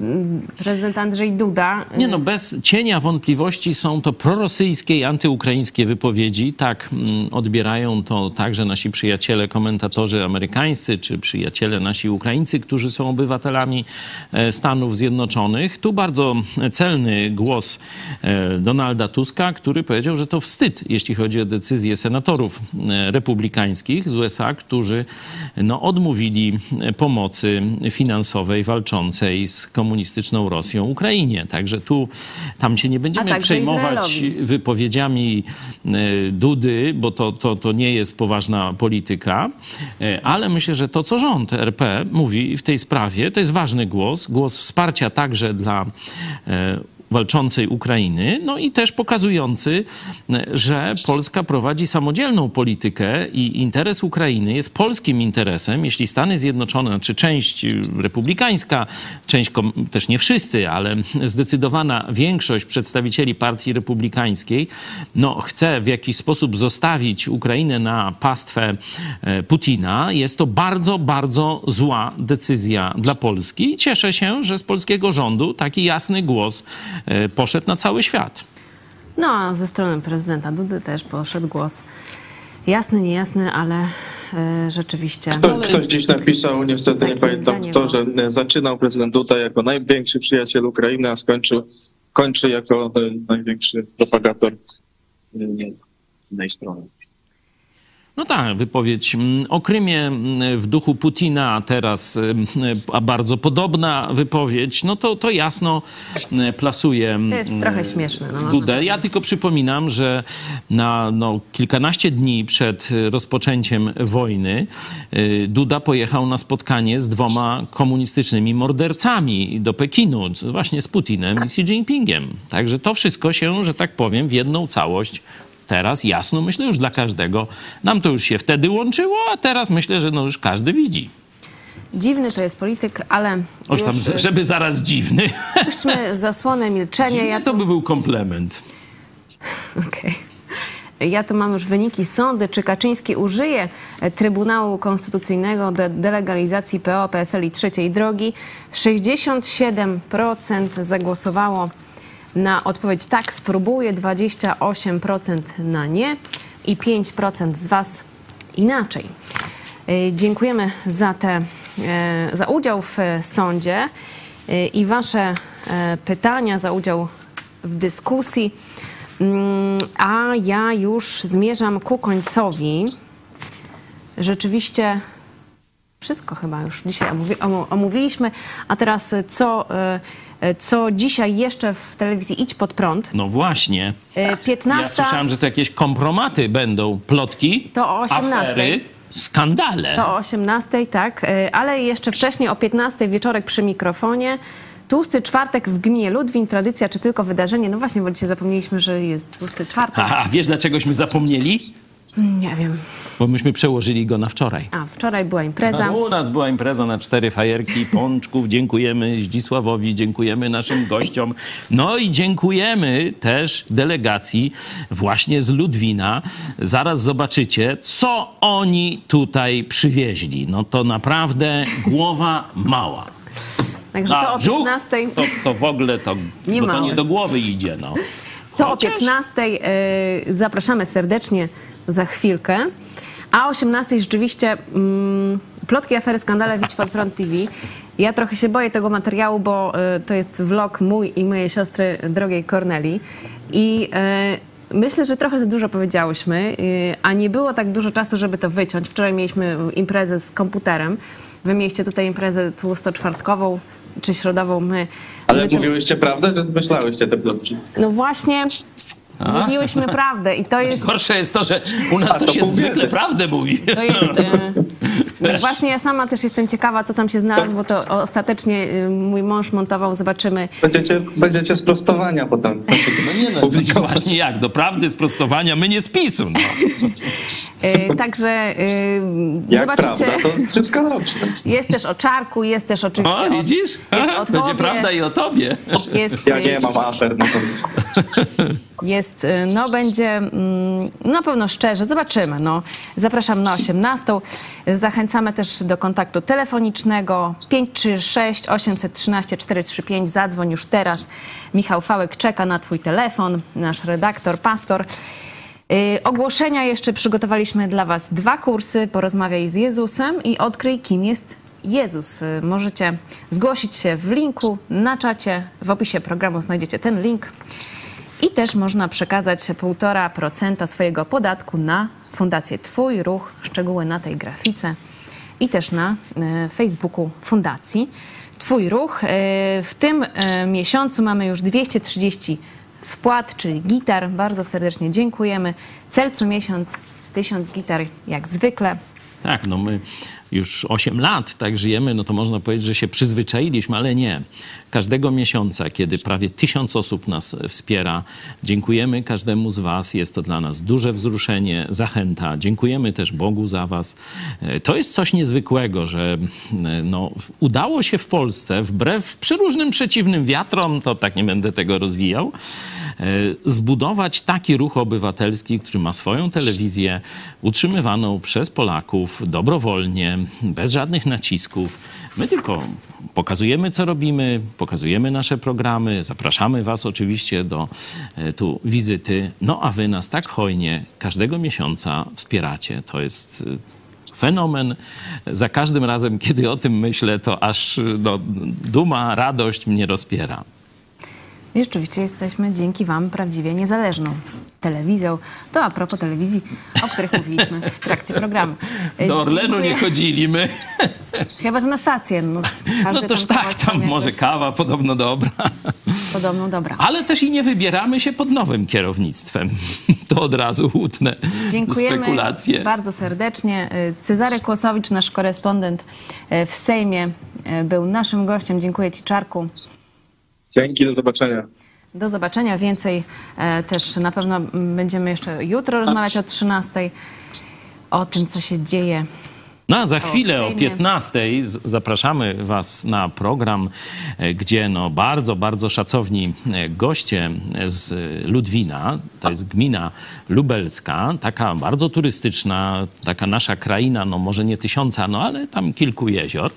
prezydent Andrzej Duda Nie no, bez cienia wątpliwości są to prorosyjskie i antyukraińskie wypowiedzi. Tak mm, odbierają to także nasi przyjaciele, komentatorzy amerykańscy, czy przyjaciele nasi Ukraińcy, którzy są obywatelami e, Stanów Zjednoczonych. Tu bardzo celny głos e, Donalda Tuska, który powiedział, że to wstyd, jeśli chodzi o decyzję senatorów e, republikańskich z USA, którzy no, odmówili e, pomocy finansowej walczącej z komunistyczną Rosją Ukrainie. Także tu tam się nie będziemy także przejmować Izraelowi. wypowiedziami e, Dudy, bo to, to, to nie jest poważna polityka, E, ale myślę, że to, co rząd RP mówi w tej sprawie, to jest ważny głos, głos wsparcia także dla e, walczącej Ukrainy, no i też pokazujący, e, że Polska prowadzi samodzielną politykę i interes Ukrainy jest polskim interesem. Jeśli Stany Zjednoczone, znaczy część republikańska, część, też nie wszyscy, ale zdecydowana większość przedstawicieli partii republikańskiej, no, chce w jakiś sposób zostawić Ukrainę na pastwę e, Putina, jest to bardzo, bardzo zła decyzja dla Polski. I cieszę się, że z polskiego rządu taki jasny głos poszedł na cały świat. No, a ze strony prezydenta Dudy też poszedł głos. Jasny, niejasny, ale e, rzeczywiście. Kto, ktoś dziś napisał, niestety nie pamiętam kto, że e, zaczynał prezydent Duda jako największy przyjaciel Ukrainy, a skończył, kończy jako e, największy propagator e, innej strony. No tak, wypowiedź mm, o Krymie mm, w duchu Putina, a teraz mm, a bardzo podobna wypowiedź, no to, to jasno plasuje To jest trochę śmieszne. No, Dudę. Ja tylko przypominam, że na no, kilkanaście dni przed rozpoczęciem wojny y, Duda pojechał na spotkanie z dwoma komunistycznymi mordercami do Pekinu, właśnie z Putinem i Xi Jinpingiem. Także to wszystko się, że tak powiem, w jedną całość teraz jasno, myślę, już dla każdego. Nam to już się wtedy łączyło, a teraz myślę, że no już każdy widzi. Dziwny to jest polityk, ale Oż tam, już, e, żeby zaraz dziwny. puśćmy zasłonę milczenia. Ja to by był komplement. Okej. Ja tu mam już wyniki sądy. Czy Kaczyński użyje e, Trybunału Konstytucyjnego do delegalizacji PO, PSL i trzeciej drogi? 67% zagłosowało na odpowiedź tak, spróbuję, 28% na nie i 5% z Was inaczej. E, Dziękujemy za, te, e, za udział w e, sądzie e, i Wasze e, pytania, za udział w dyskusji. Mm, A ja już zmierzam ku końcowi. Rzeczywiście Wszystko chyba już dzisiaj omówiliśmy. A teraz y, co, y, y, co dzisiaj jeszcze w telewizji Idź Pod Prąd. No właśnie. Y, 15. Ja słyszałam, że to jakieś kompromaty będą, plotki, To o 18. afery, skandale. To o 18, tak, y, ale jeszcze wcześniej o 15 wieczorek przy mikrofonie. Tłusty czwartek w gminie Ludwin, tradycja czy tylko wydarzenie? No właśnie, bo dzisiaj zapomnieliśmy, że jest tłusty czwartek. A wiesz, dlaczegośmy zapomnieli? Nie wiem. Bo myśmy przełożyli go na wczoraj. A, wczoraj była impreza. A u nas była impreza na cztery fajerki pączków. Dziękujemy Zdzisławowi, dziękujemy naszym gościom. No i dziękujemy też delegacji właśnie z Ludwina. Zaraz zobaczycie, co oni tutaj przywieźli. No to naprawdę głowa mała. Także to o brzuch 15. To, to w ogóle to, Nie bo to nie do głowy idzie. No. To o Chociaż- 15 y, zapraszamy serdecznie za chwilkę. A o 18 rzeczywiście mm, plotki, afery, skandale Widź Pod Prąd TV. Ja trochę się boję tego materiału, bo y, to jest vlog mój i mojej siostry drogiej Corneli. I y, myślę, że trochę za dużo powiedziałyśmy, y, a nie było tak dużo czasu, żeby to wyciąć. Wczoraj mieliśmy imprezę z komputerem. Wy mieliście tutaj imprezę tłusto-czwartkową czy środową. My, Ale my mówiłyście prawdę, czy zmyślałyście te plotki? no właśnie, A? mówiłyśmy prawdę i to jest... Gorsze jest to, że u nas A, to to się zwykle prawdę mówi. To jest... E, no właśnie ja sama też jestem ciekawa, co tam się znalazło, bo to ostatecznie e, mój mąż montował, zobaczymy. Będziecie, będziecie sprostowania potem. No nie no, właśnie jak, do prawdy sprostowania, my nie z PiSu. No. E, także e, Jak zobaczycie, prawda, to wszystko dobrze. jest też o czarku, jest też oczywiście O, o, widzisz? jest Aha, o będzie tobie. prawda i o tobie. jest, Ja nie mam afer na to. Jest, y, no będzie mm, na pewno szczerze, zobaczymy. No. Zapraszam na 18. Zachęcamy też do kontaktu telefonicznego 536 813 435. Zadzwoń już teraz. Michał Fałek czeka na Twój telefon, nasz redaktor, pastor. Y, Ogłoszenia jeszcze przygotowaliśmy dla Was dwa kursy. Porozmawiaj z Jezusem i odkryj, kim jest Jezus. Y, Możecie zgłosić się w linku na czacie. W opisie programu znajdziecie ten link. I też można przekazać 1,5% swojego podatku na Fundację Twój Ruch. Szczegóły na tej grafice i też na e, Facebooku Fundacji Twój Ruch. E, W tym e, miesiącu mamy już 230 wpłat, czyli gitar. Bardzo serdecznie dziękujemy. Cel co miesiąc 1000 gitar, jak zwykle. Tak, no my już 8 lat tak żyjemy, no to można powiedzieć, że się przyzwyczailiśmy, ale nie. Każdego miesiąca, kiedy prawie tysiąc osób nas wspiera, dziękujemy każdemu z Was. Jest to dla nas duże wzruszenie, zachęta. Dziękujemy też Bogu za Was. E, To jest coś niezwykłego, że e, no, udało się w Polsce, wbrew przeróżnym przeciwnym wiatrom, to tak nie będę tego rozwijał, zbudować taki ruch obywatelski, który ma swoją telewizję utrzymywaną przez Polaków dobrowolnie, bez żadnych nacisków. My tylko pokazujemy, co robimy, pokazujemy nasze programy, zapraszamy Was oczywiście do e, tu wizyty, no a Wy nas tak hojnie każdego miesiąca wspieracie. To jest e, fenomen. Za każdym razem, kiedy o tym myślę, to aż no, duma, radość mnie rozpiera. I rzeczywiście jesteśmy dzięki Wam prawdziwie niezależną telewizją. To a propos telewizji, o których [LAUGHS] mówiliśmy w trakcie programu. E, Do Orlenu dziękuję. nie chodzimy. Chyba, że na stację. No, No toż tam tak, tam może kawa podobno dobra. Podobno dobra. Ale też i nie wybieramy się pod nowym kierownictwem. [LAUGHS] To od razu łutne Dziękujemy spekulacje. bardzo serdecznie. Cezary Kłosowicz, nasz korespondent y, w Sejmie, y, był naszym gościem. Dziękuję Ci, Czarku. Dzięki, do zobaczenia. Do zobaczenia. Więcej e, też na pewno będziemy jeszcze jutro rozmawiać o 13 o tym, co się dzieje. No a za chwilę o Sejmie. 15 z- zapraszamy Was na program, e, gdzie no bardzo, bardzo szacowni e, goście z Ludwina, to jest gmina lubelska, taka bardzo turystyczna, taka nasza kraina, no może nie tysiąca, no ale tam kilku jezior.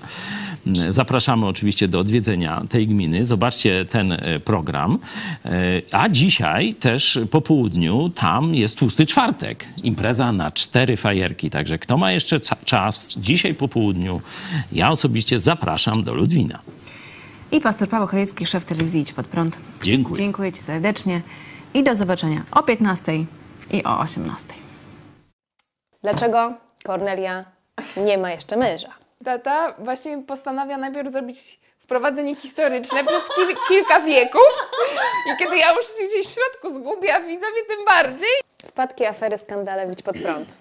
Zapraszamy oczywiście do odwiedzenia tej gminy. Zobaczcie ten e, program. E, A dzisiaj też po południu tam jest tłusty czwartek. Impreza na cztery fajerki. Także kto ma jeszcze ca- dzisiaj po południu, ja osobiście zapraszam do Ludwina. I pastor Paweł Chojecki, szef telewizji Idź Pod Prąd. Dziękuję. Dziękuję Ci serdecznie i do zobaczenia o 15 i o 18. Dlaczego Kornelia nie ma jeszcze męża? Tata właśnie postanawia najpierw zrobić wprowadzenie historyczne przez kil kilka wieków i kiedy ja już się gdzieś w środku zgubię, a widzowie tym bardziej. Wpadki, afery, skandale, bić pod prąd.